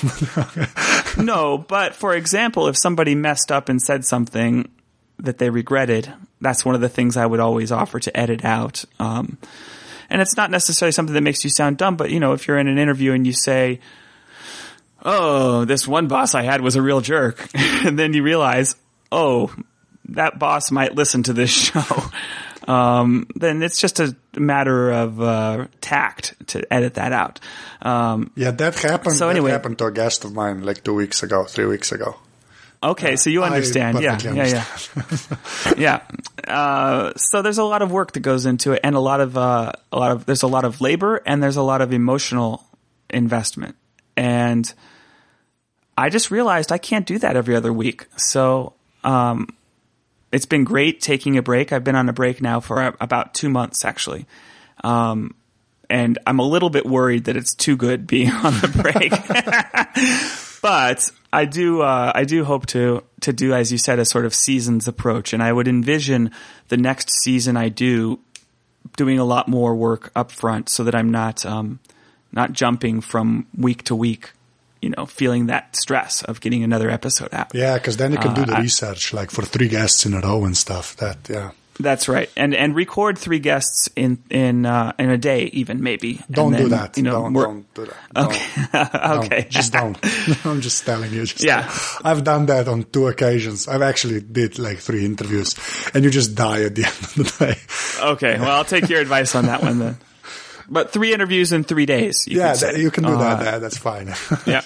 no, but for example, if somebody messed up and said something that they regretted, that's one of the things I would always offer to edit out. Um, and it's not necessarily something that makes you sound dumb, but you know, if you're in an interview and you say, "Oh, this one boss I had was a real jerk," and then you realize, "Oh, that boss might listen to this show," um, then it's just a matter of uh, tact to edit that out. Um, yeah, that happened. So anyway- that happened to a guest of mine like two weeks ago, three weeks ago. Okay, so you I understand. Yeah, perfectly yeah, yeah, yeah. Uh, so there's a lot of work that goes into it, and a lot of uh, a lot of there's a lot of labor, and there's a lot of emotional investment, and I just realized I can't do that every other week. So um, it's been great taking a break. I've been on a break now for about two months, actually. Um, and I'm a little bit worried that it's too good being on the break. but I do, uh, I do hope to, to do, as you said, a sort of seasons approach. And I would envision the next season I do doing a lot more work up front so that I'm not, um, not jumping from week to week, you know, feeling that stress of getting another episode out. Yeah, because then you can do the Uh, I- research, like for three guests in a row and stuff. That yeah. That's right, and and record three guests in in uh, in a day, even maybe. Don't do that. You know, don't, don't do that. Don't. Okay, Don't. okay, Just don't. I'm just telling you. Just Yeah. I've done that on two occasions. I've actually did like three interviews, and you just die at the end of the day. okay. Well, I'll take your advice on that one then. But three interviews in three days. You yeah, that, you can do Uh, that. That's fine. yeah.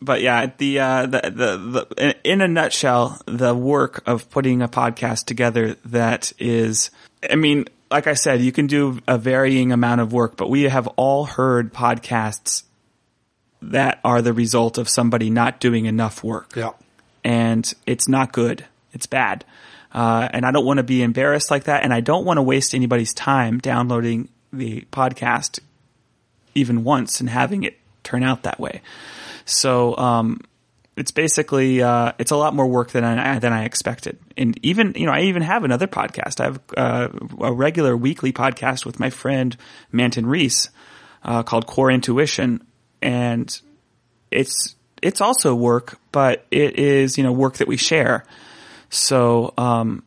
But yeah, the, uh, the, the, the, in a nutshell, the work of putting a podcast together that is, I mean, like I said, you can do a varying amount of work, but we have all heard podcasts that are the result of somebody not doing enough work. yeah. and it's not good. It's bad. Uh, and I don't want to be embarrassed like that. And I don't want to waste anybody's time downloading the podcast even once and having it turn out that way. So, um, it's basically, uh, it's a lot more work than I, than I expected. And even, you know, I even have another podcast. I have, uh, a regular weekly podcast with my friend Manton Reece, uh, called Core Intuition. And it's it's also work, but it is you know work that we share. So um,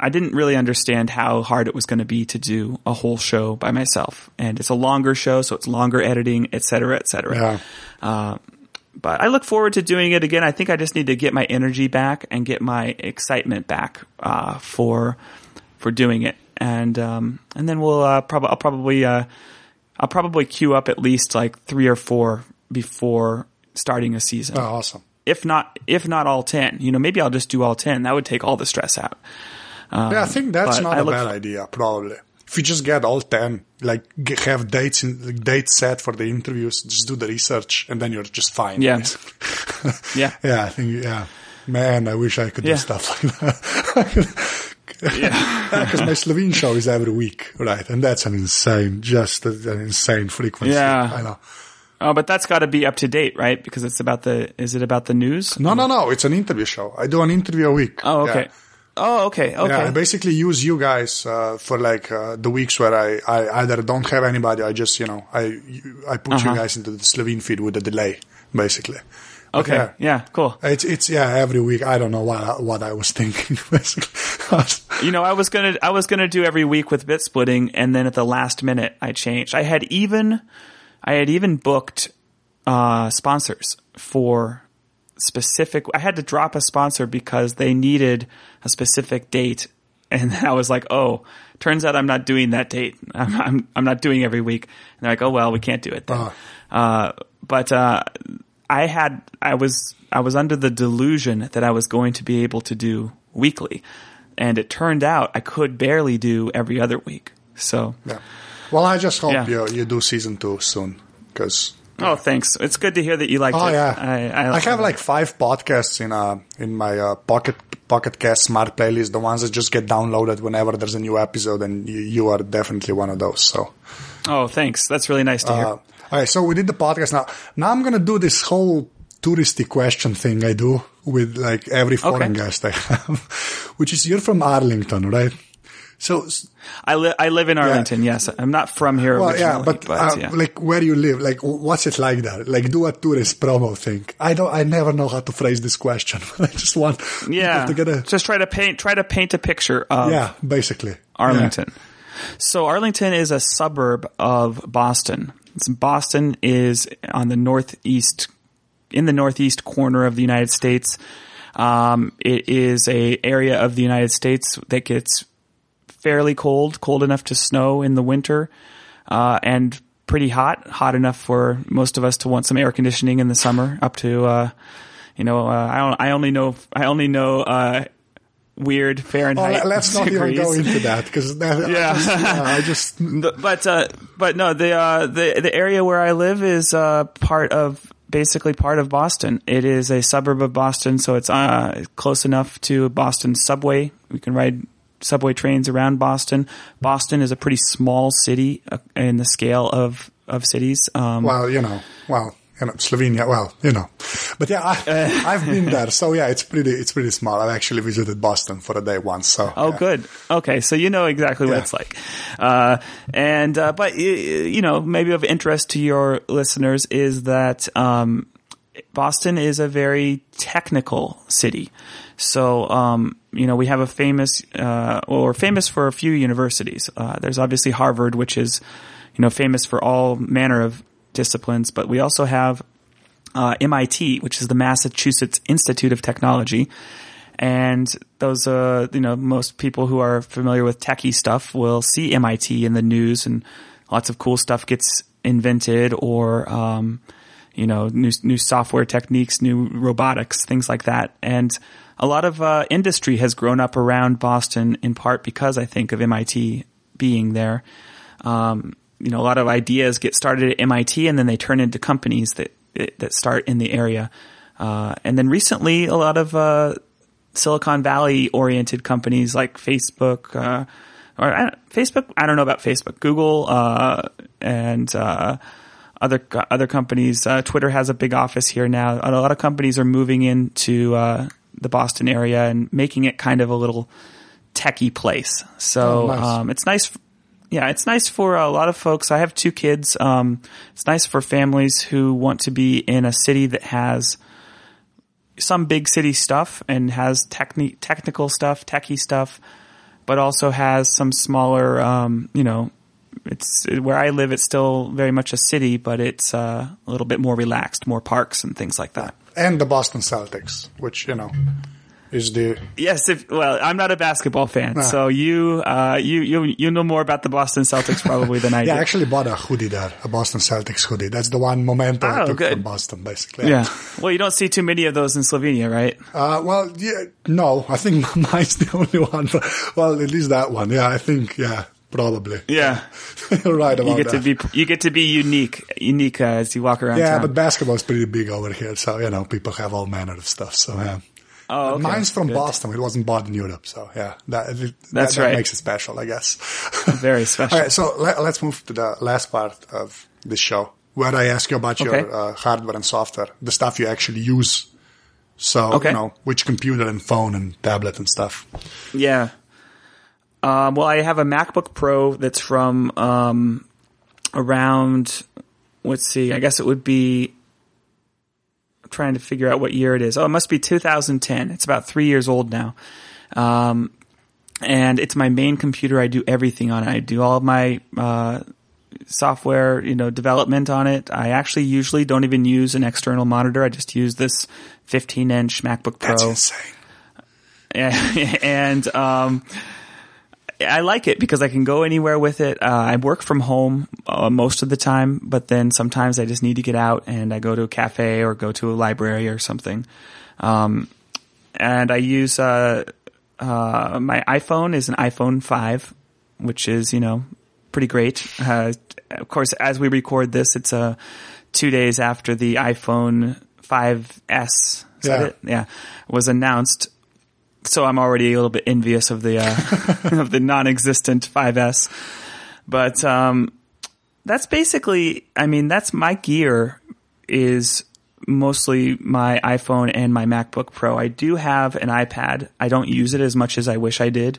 I didn't really understand how hard it was going to be to do a whole show by myself, and it's a longer show, so it's longer editing, et cetera, et cetera. Yeah. But I look forward to doing it again. I think I just need to get my energy back and get my excitement back uh, for for doing it, and um, and then we'll uh, probably I'll probably uh, I'll probably queue up at least like three or four before starting a season. Oh, awesome. If not, if not all ten, you know, maybe I'll just do all ten. That would take all the stress out. yeah, I think that's not a bad f- idea. Probably. If you just get all ten, like have dates in like, dates set for the interviews, just do the research, and then you're just fine. Yeah. Yeah. yeah. I think yeah. Man, I wish I could Yeah. do stuff like that. Yeah. Because my Slovene show is every week, right? And that's an insane, just an insane frequency. Yeah. I know. Oh, but that's got to be up to date, right? Because it's about the. Is it about the news? No, no, no. It's an interview show. I do an interview a week. Oh, okay. Yeah. Oh, okay. Okay. Yeah, I basically use you guys uh, for like uh, the weeks where I, I either don't have anybody, I just you know I I put Uh-huh. you guys into the Slovene feed with a delay, basically. Okay. yeah. Yeah. Cool. It's it's yeah every week. I don't know what what I was thinking. Basically, You know, I was gonna I was gonna do every week with Bitsplitting, and then at the last minute, I changed. I had even I had even booked uh, sponsors for specific. I had to drop a sponsor because they needed a specific date, and I was like, oh. Turns out I'm not doing that date. I'm I'm, I'm not doing every week. And they're like, oh well, we can't do it then. Uh-huh. Uh, but uh, I had I was I was under the delusion that I was going to be able to do weekly, and it turned out I could barely do every other week. So, yeah. Well, I just hope Yeah. you you do season two soon because. Oh, thanks. It's good to hear that you liked Oh it. yeah, I, I, have like five podcasts in uh in my uh, pocket Pocket Cast Smart playlist. The ones that just get downloaded whenever there's a new episode, and you, you are definitely one of those. So. Oh, thanks. That's really nice to hear. Uh, all right, so we did the podcast now. Now I'm gonna do this whole touristy question thing I do with like every foreign Okay. guest I have, which is you're from Arlington, right? So, I live I live in Arlington. Yes, I'm not from here well, originally, yeah, but, uh, yeah. like where you live, like what's it like there? Like do a tourist promo thing. I don't, I never know how to phrase this question. I just want yeah, to get a, just try to paint try to paint a picture of yeah, basically. Arlington. So Arlington is a suburb of Boston. Boston is on the northeast, in the northeast corner of the United States. Um, it is a area of the United States that gets fairly cold, cold enough to snow in the winter, uh, and pretty hot, hot enough for most of us to want some air conditioning in the summer. Up to, uh, you know, uh, I don't, I only know, I only know. Uh, Weird Oh, Fahrenheit. let- let's not even go into that because Yeah. I just, yeah, I just but uh, but no, the uh, the the area where I live is uh, part of basically part of Boston. It is a suburb of Boston, so it's uh, close enough to Boston subway. We can ride subway trains around Boston. Boston is a pretty small city uh, in the scale of of cities. Um, well, you know, well, you know, Slovenia, well, you know, but yeah, I, I've been there, so yeah, it's pretty, it's pretty small. I've actually visited Boston for a day once, so. Oh, yeah. good. Okay, so you know exactly what Yeah. it's like. Uh, and uh, but you know, maybe of interest to your listeners is that um, Boston is a very technical city. So um, you know, we have a famous, uh, well, we're famous for a few universities. Uh, there's obviously Harvard, which is you know famous for all manner of disciplines, but we also have uh, MIT, which is the Massachusetts Institute of Technology. And those, uh, you know, most people who are familiar with techie stuff will see MIT in the news and lots of cool stuff gets invented or, um, you know, new, new software techniques, new robotics, things like that. And a lot of, uh, industry has grown up around Boston in part because I think of MIT being there. Um, you know, a lot of ideas get started at MIT and then they turn into companies that, that start in the area. Uh, and then recently a lot of, uh, Silicon Valley oriented companies like Facebook, uh, or I Facebook. I don't know about Facebook, Google, uh, and uh, other other companies. Twitter has a big office here now. A lot of companies are moving into uh, the Boston area and making it kind of a little techie place. So Oh, nice. um, it's nice. Yeah, it's nice for a lot of folks. I have two kids. Um, it's nice for families who want to be in a city that has some big city stuff and has techni- technical stuff, techie stuff, but also has some smaller, um, you know, it's where I live. It's still very much a city, but it's uh, a little bit more relaxed, more parks and things like that. And the Boston Celtics, which, you know, is the, Yes, if well, I'm not a basketball fan, so you, uh, you, you, you know more about the Boston Celtics probably than I do. yeah, I actually bought a hoodie there, a Boston Celtics hoodie. That's the one memento I Oh, took good. from Boston, basically. yeah. Well, you don't see too many of those in Slovenia, right? Uh, well, yeah, no, I think mine's the only one. But, well, at least that one. Yeah, I think, yeah, probably. Yeah. Right about You get to that. be you get to be unique, unique uh, as you walk around yeah, town. but basketball's pretty big over here, so you know people have all manner of stuff. So yeah, oh, okay. mine's from Good. Boston. It wasn't bought in Europe, so yeah, that, that, That's that right. makes it special, I guess. Very special. all right, so let, let's move to the last part of the show, where I ask you about Okay. your uh, hardware and software, the stuff you actually use. So Okay. you know which computer and phone and tablet and stuff. Yeah. Um, well, I have a MacBook Pro that's from um, around. Let's see. I guess it would be. I'm trying to figure out what year it is. Oh, it must be 2010. It's about three years old now. Um, and it's my main computer. I do everything on it. I do all of my uh, software, you know, development on it. I actually usually don't even use an external monitor. I just use this 15 inch MacBook Pro. That's insane. and um, I like it because I can go anywhere with it. Uh, I work from home uh, most of the time, but then sometimes I just need to get out and I go to a cafe or go to a library or something. Um, and I use uh, uh, my iPhone is an iPhone five, which is you know pretty great. Uh, of course, as we record this, it's uh, two days after the iPhone 5S. Is that Yeah. it? Yeah, was announced so I'm already a little bit envious of the uh, of the non-existent 5S. But um, that's basically, I mean, that's my gear is mostly my iPhone and my MacBook Pro. I do have an iPad. I don't use it as much as I wish I did.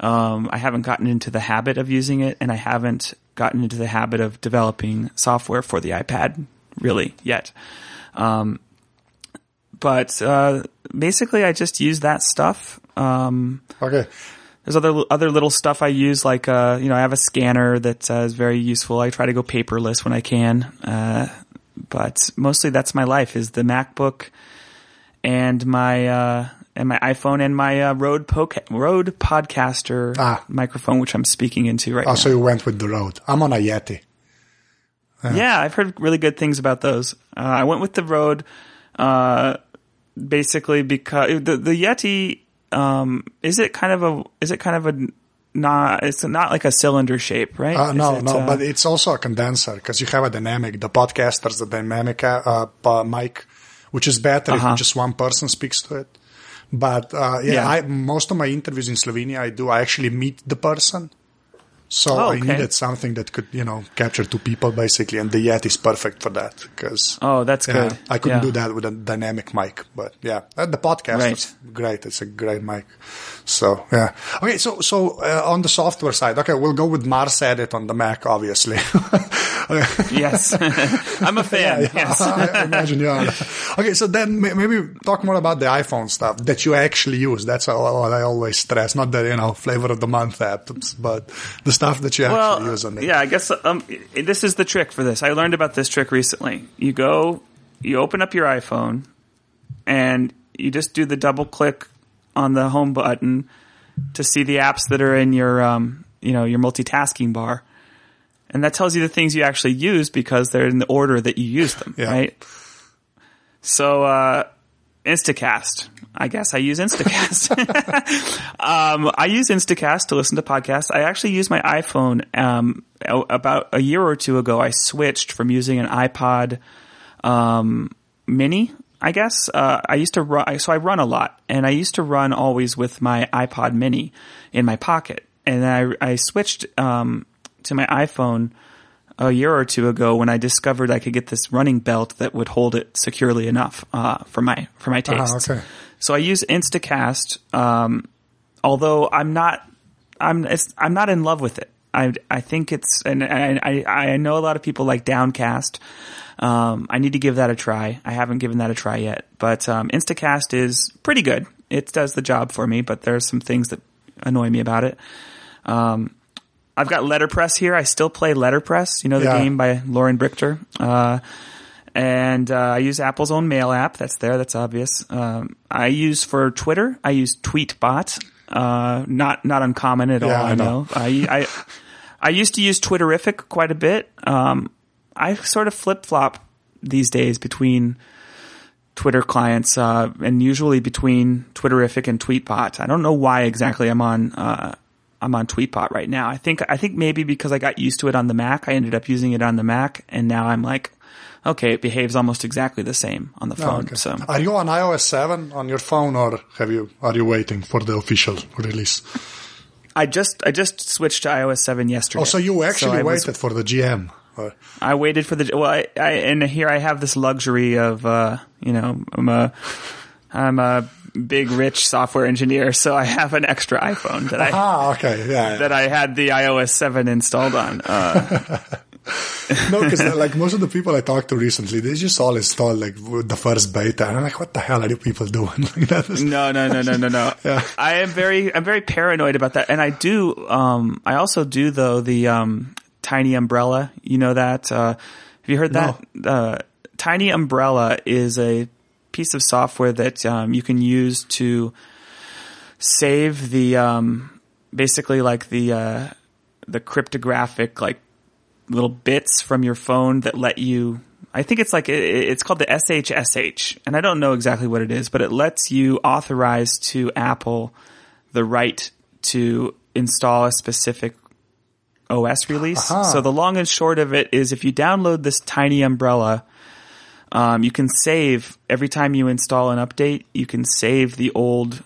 Um, I haven't gotten into the habit of using it, and I haven't gotten into the habit of developing software for the iPad really yet. Um, but uh, basically, I just use that stuff. Um, Okay. there's other other little stuff I use, like uh, you know, I have a scanner that uh, is very useful. I try to go paperless when I can, uh, but mostly that's my life: is the MacBook and my uh, and my iPhone and my uh, Rode Poca- Rode Podcaster Ah. microphone, which I'm speaking into right Oh, now. so you went with the Rode. I'm on a Yeti. Yeah, I've heard really good things about those. Uh, I went with the Rode, uh, basically because the the Yeti um, is it kind of a is it kind of a not it's not like a cylinder shape, right? Uh, no, it, no, uh, but it's also a condenser because you have a dynamic. The podcaster's the dynamic uh, uh, mic, which is better Uh-huh. if just one person speaks to it. But uh, yeah, Yeah. I, most of my interviews in Slovenia, I do. I actually meet the person, so Oh, I needed something that could, you know, capture two people basically, and the Yeti is perfect for that because. oh, that's good. I couldn't Yeah. do that with a dynamic mic, but yeah, uh, the podcast Right. is great. It's a great mic. So yeah. Okay. So so uh, on the software side, okay, we'll go with MarsEdit on the Mac, obviously. Yes, I'm a fan. Yes. I imagine you are. Okay, so then maybe talk more about the iPhone stuff that you actually use. That's what I always stress. Not the you know flavor of the month apps, but the stuff that you actually well, use on it. yeah, I guess um, this is the trick for this. I learned about this trick recently. You go, you open up your iPhone, and you just do the double click on the home button to see the apps that are in your, um, you know, your multitasking bar, and that tells you the things you actually use because they're in the order that you use them, Yeah. right? So, uh, Instacast. I guess I use Instacast. um, I use Instacast to listen to podcasts. I actually use my iPhone. Um, about a year or two ago, I switched from using an iPod um, Mini. I guess uh, I used to run. So I run a lot, and I used to run always with my iPod Mini in my pocket. And then I, I switched um, to my iPhone a year or two ago when I discovered I could get this running belt that would hold it securely enough uh, for my for my tastes. okay. So I use Instacast, um, although I'm not I'm it's, I'm not in love with it. I I think it's and I I, I know a lot of people like Downcast. Um, I need to give that a try. I haven't given that a try yet, but um, Instacast is pretty good. It does the job for me, but there's some things that annoy me about it. Um, I've got Letterpress here. I still play Letterpress. You know the Yeah. game by Loren Brichter. Uh, and uh, I use Apple's own mail app. That's there. That's obvious. Um, I use for Twitter. I use Tweetbot. Uh, not not uncommon at Yeah, all. I know. I, I I used to use Twitterrific quite a bit. Um, I sort of flip flop these days between Twitter clients uh, and usually between Twitterrific and Tweetbot. I don't know why exactly I'm on. Uh, I'm on Tweetbot right now. I think I think maybe because I got used to it on the Mac, I ended up using it on the Mac, and now I'm like, okay, it behaves almost exactly the same on the phone. Oh, Okay. So Are you on iOS seven on your phone, or have you? Are you waiting for the official release? I just I just switched to iOS seven yesterday. Oh, so you actually was- waited for the GM. Or, I waited for the well, I, I and here I have this luxury of uh, you know I'm a I'm a big rich software engineer, so I have an extra iPhone that I ah, okay, yeah. that I had the iOS seven installed on. Uh, no, because like most of the people I talked to recently, they just all installed like the first beta, and I'm like, what the hell are you people doing? like is, no, no, no, no, no, no. Yeah. I am very I'm very paranoid about that, and I do. Um, I also do though the um, TinyUmbrella. You know that? Uh, have you heard that? Uh, TinyUmbrella is a piece of software that um, you can use to save the um, basically like the uh, the cryptographic like little bits from your phone that let you. I think it's like it- it's called the SHSH, and I don't know exactly what it is, but it lets you authorize to Apple the right to install a specific OS release. Aha. So the long and short of it is, if you download this TinyUmbrella, um, you can save every time you install an update. You can save the old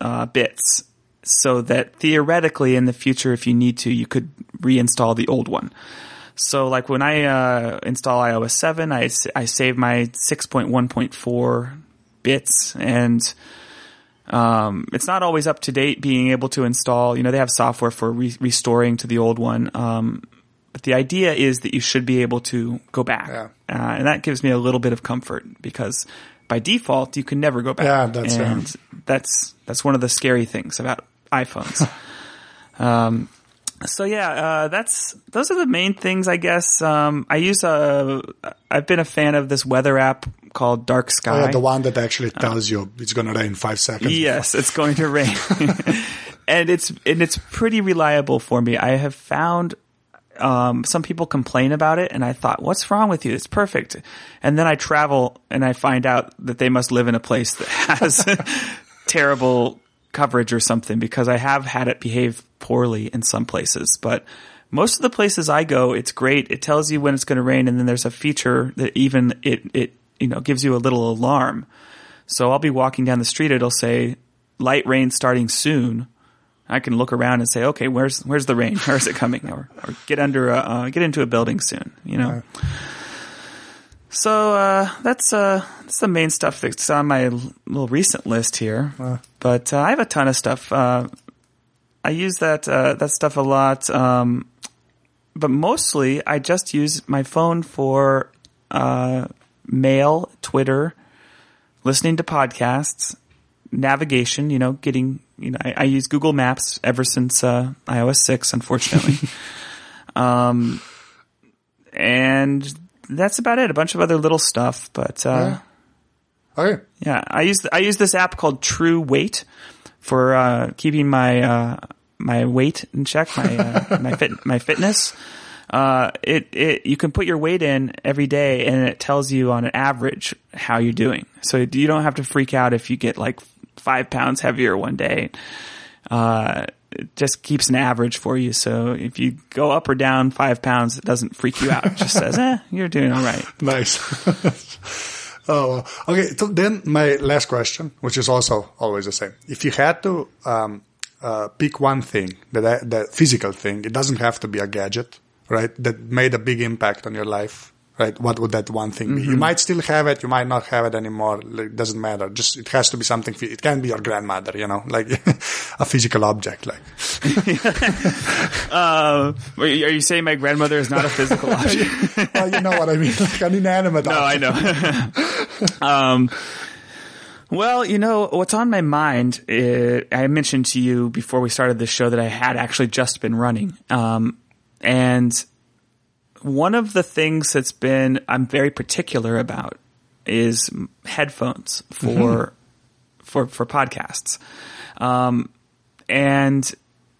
uh, bits, so that theoretically in the future, if you need to, you could reinstall the old one. So, like when I uh, install iOS seven, I, I save my six point one point four bits, and Um, it's not always up to date being able to install. You know, they have software for re- restoring to the old one. Um, but the idea is that you should be able to go back. Yeah. Uh, and that gives me a little bit of comfort because by default, you can never go back. Yeah, that's and that's, that's one of the scary things about iPhones. um, so yeah, uh, that's those are the main things, I guess. Um, I use a. I've been a fan of this weather app called Dark Oh, Sky. yeah, the one that actually tells you it's going to rain in five seconds. Yes, it's going to rain, and it's and it's pretty reliable for me. I have found um, some people complain about it, and I thought, "What's wrong with you? It's perfect." And then I travel, and I find out that they must live in a place that has terrible coverage or something because I have had it behave poorly in some places, but. Most of the places I go, it's great. It tells you when it's going to rain, and then there's a feature that even it it you know gives you a little alarm. So I'll be walking down the street. It'll say light rain starting soon. I can look around and say, okay, where's where's the rain? Where's it coming? Or, or get under a, uh, get into a building soon. You know. So uh, that's uh, that's the main stuff that's on my little recent list here. But uh, I have a ton of stuff. Uh, I use that uh, that stuff a lot. Um, but mostly, I just use my phone for uh, mail, Twitter, listening to podcasts, navigation. You know, getting you know, I, I use Google Maps ever since uh, iOS six, unfortunately. um, and that's about it. A bunch of other little stuff, but uh, Okay. yeah, I use I use this app called True Weight for uh, keeping my uh, my weight in check, my uh, my fit my fitness. Uh, it it you can put your weight in every day, and it tells you on an average how you're doing. So you don't have to freak out if you get like five pounds heavier one day. Uh, it just keeps an average for you. So if you go up or down five pounds, it doesn't freak you out. It just says, eh, you're doing all right. Nice. oh, okay. So then my last question, which is also always the same. If you had to um, uh, pick one thing, that that physical thing, it doesn't have to be a gadget, right? That made a big impact on your life, right? What would that one thing be? You might still have it, you might not have it anymore. Like, it doesn't matter. Just it has to be something. It can be your grandmother, you know, like a physical object, like. Uh, are you saying my grandmother is not a physical object? well, you know what I mean, like an inanimate object. No, I know. um, well, you know what's on my mind. uh I mentioned to you before we started the show that I had actually just been running, um, and one of the things that's been I'm very particular about is headphones for for for podcasts, um, and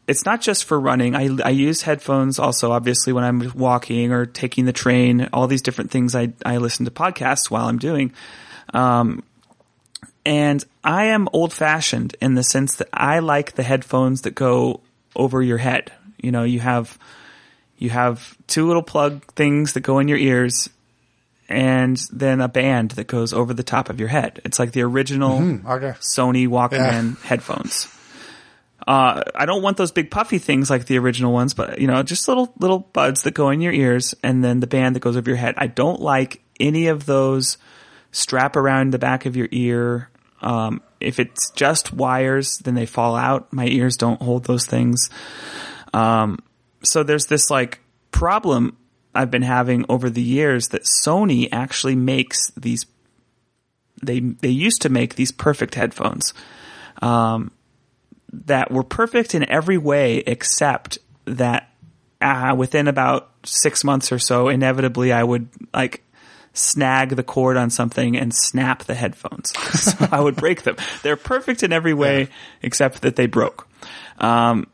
it's not just for running. I, I use headphones also, obviously, when I'm walking or taking the train, all these different things. I, I listen to podcasts while I'm doing. Um, and I am old fashioned in the sense that I like the headphones that go over your head. You know, you have, you have two little plug things that go in your ears and then a band that goes over the top of your head. It's like the original Okay. Sony Walkman headphones. Uh, I don't want those big puffy things like the original ones, but you know, just little little buds that go in your ears, and then the band that goes over your head. I don't like any of those strap around the back of your ear. Um, if it's just wires, then they fall out. My ears don't hold those things. Um, so there's this like problem I've been having over the years that Sony actually makes these. They they used to make these perfect headphones um, that were perfect in every way except that uh, within about six months or so, inevitably I would like snag the cord on something and snap the headphones. so I would break them. They're perfect in every way except that they broke. Um,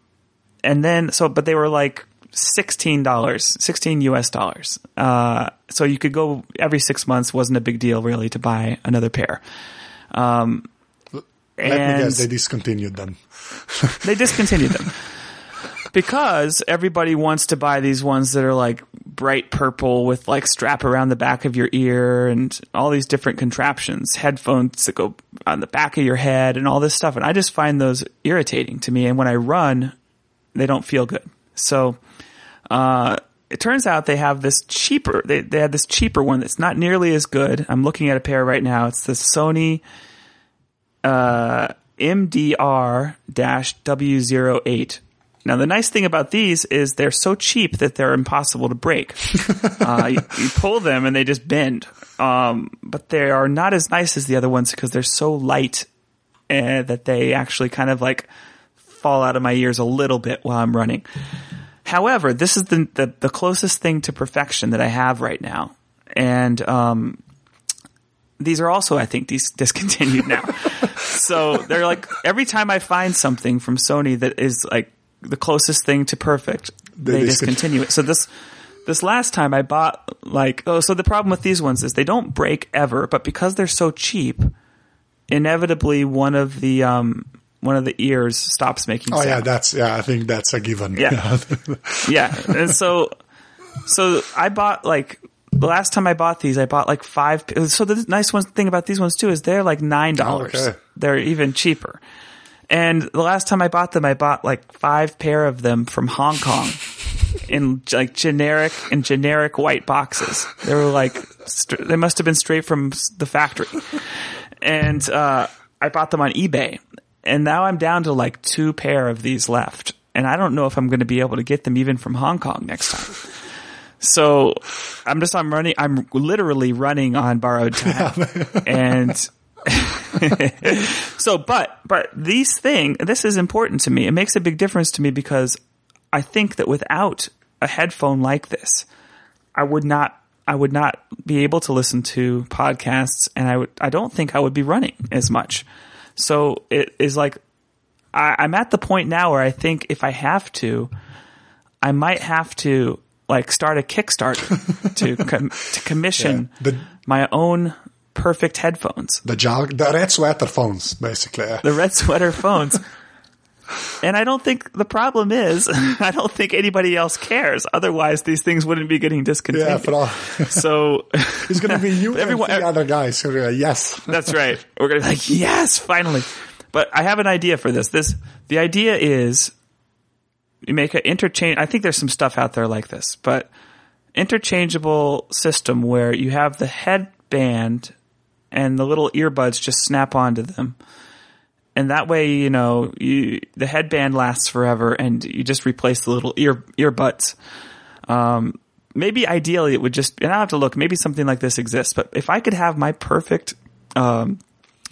and then so, but they were like sixteen dollars, sixteen U.S. dollars. Uh, so you could go every six months. wasn't a big deal really to buy another pair. Um, and guess, they discontinued them. they discontinued them because everybody wants to buy these ones that are like bright purple with like strap around the back of your ear and all these different contraptions, headphones that go on the back of your head and all this stuff. And I just find those irritating to me. And when I run, they don't feel good. So, uh, it turns out they have this cheaper, they, they had this cheaper one that's not nearly as good. I'm looking at a pair right now. It's the Sony, uh, MDR W08. Now, the nice thing about these is they're so cheap that they're impossible to break. uh, you, you, pull them and they just bend. Um, but they are not as nice as the other ones because they're so light uh, that they actually kind of like fall out of my ears a little bit while I'm running. However, this is the, the, the closest thing to perfection that I have right now. And, um, these are also, I think, dis- discontinued now. so they're like, every time I find something from Sony that is like the closest thing to perfect, they, they discontinue it. So this, this last time I bought like, oh, so the problem with these ones is they don't break ever, but because they're so cheap, inevitably one of the, um, one of the ears stops making oh sound. yeah that's yeah i think that's a given. Yeah. Yeah and so so i bought like the last time i bought these i bought like five so the nice one thing about these ones too is they're like nine dollars. Okay. they're even cheaper. And the last time i bought them i bought like five pair of them from hong kong in like generic in generic white boxes. They were like st- they must have been straight from the factory. And uh I bought them on eBay and now I'm down to like two pair of these left. And I don't know if I'm going to be able to get them even from Hong Kong next time. So I'm just, I'm running, I'm literally running on borrowed time. and so, but, but these thing, this is important to me. It makes a big difference to me because I think that without a headphone like this, I would not I would not be able to listen to podcasts and I would I don't think I would be running as much. So it is like I, I'm at the point now where I think if I have to, I might have to like start a Kickstarter to com- to commission yeah, the, my own perfect headphones. The jog, the red sweater phones, basically. The red sweater phones. And I don't think the problem is, I don't think anybody else cares. Otherwise, these things wouldn't be getting discontinued. Yeah, for all. so it's going to be you everyone, and the other guys who are like, yes. That's right. We're going to be like, yes, finally. But I have an idea for this. This, the idea is you make an interchange. I think there's some stuff out there like this, but interchangeable system where you have the headband and the little earbuds just snap onto them and that way, you know, you, the headband lasts forever, and you just replace the little ear earbuds. Um, maybe ideally it would just, and I have to look. Maybe something like this exists, but if I could have my perfect um,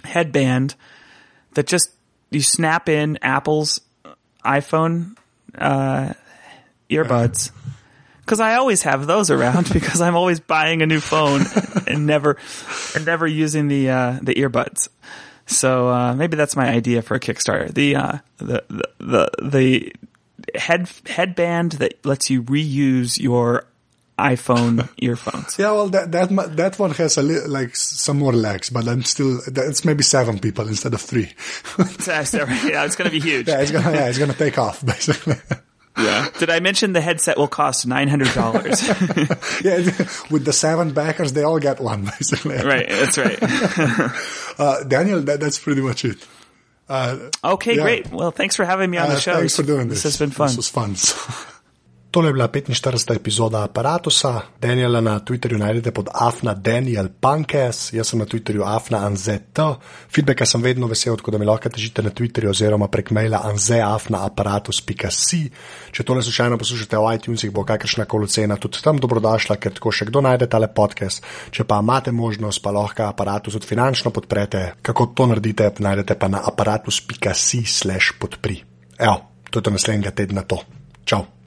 headband that just you snap in Apple's iPhone uh, earbuds. Because I always have those around because I'm always buying a new phone and never and never using the uh, the earbuds. So uh, maybe that's my idea for a Kickstarter. The uh, the, the the the head headband that lets you reuse your iPhone earphones. Yeah, well, that that that one has a li- like some more legs, but I'm still it's maybe seven people instead of three. yeah, it's going to be huge. Yeah, it's gonna yeah, it's gonna take off basically. Yeah. Did I mention the headset will cost nine hundred dollars? yeah, with the seven backers, they all get one basically. Right. That's right. uh, Daniel, that, that's pretty much it. Uh, okay, yeah. great. Well, thanks for having me on the uh, show. Thanks for doing this. This has been fun. This was fun. Tole je bila 45. epizoda aparata. Daniela na Twitterju najdete pod afna Daniel Pankes, jaz sem na Twitterju afna anzet. Feedbacka sem vedno vesel, tako da mi lahko težite na Twitterju oziroma prek maila anzeafnaaparatus.si. Če tole slučajno poslušate v iTunesih, bo kakršna koli cena tudi tam dobrodošla, ker tako še kdo najde tale podcast. Če pa imate možnost, pa lahko aparatus tudi finančno podprete. Kako to naredite, najdete pa na aparatus.si slash podpri. Evo, to je to naslednjega tedna to. Čau!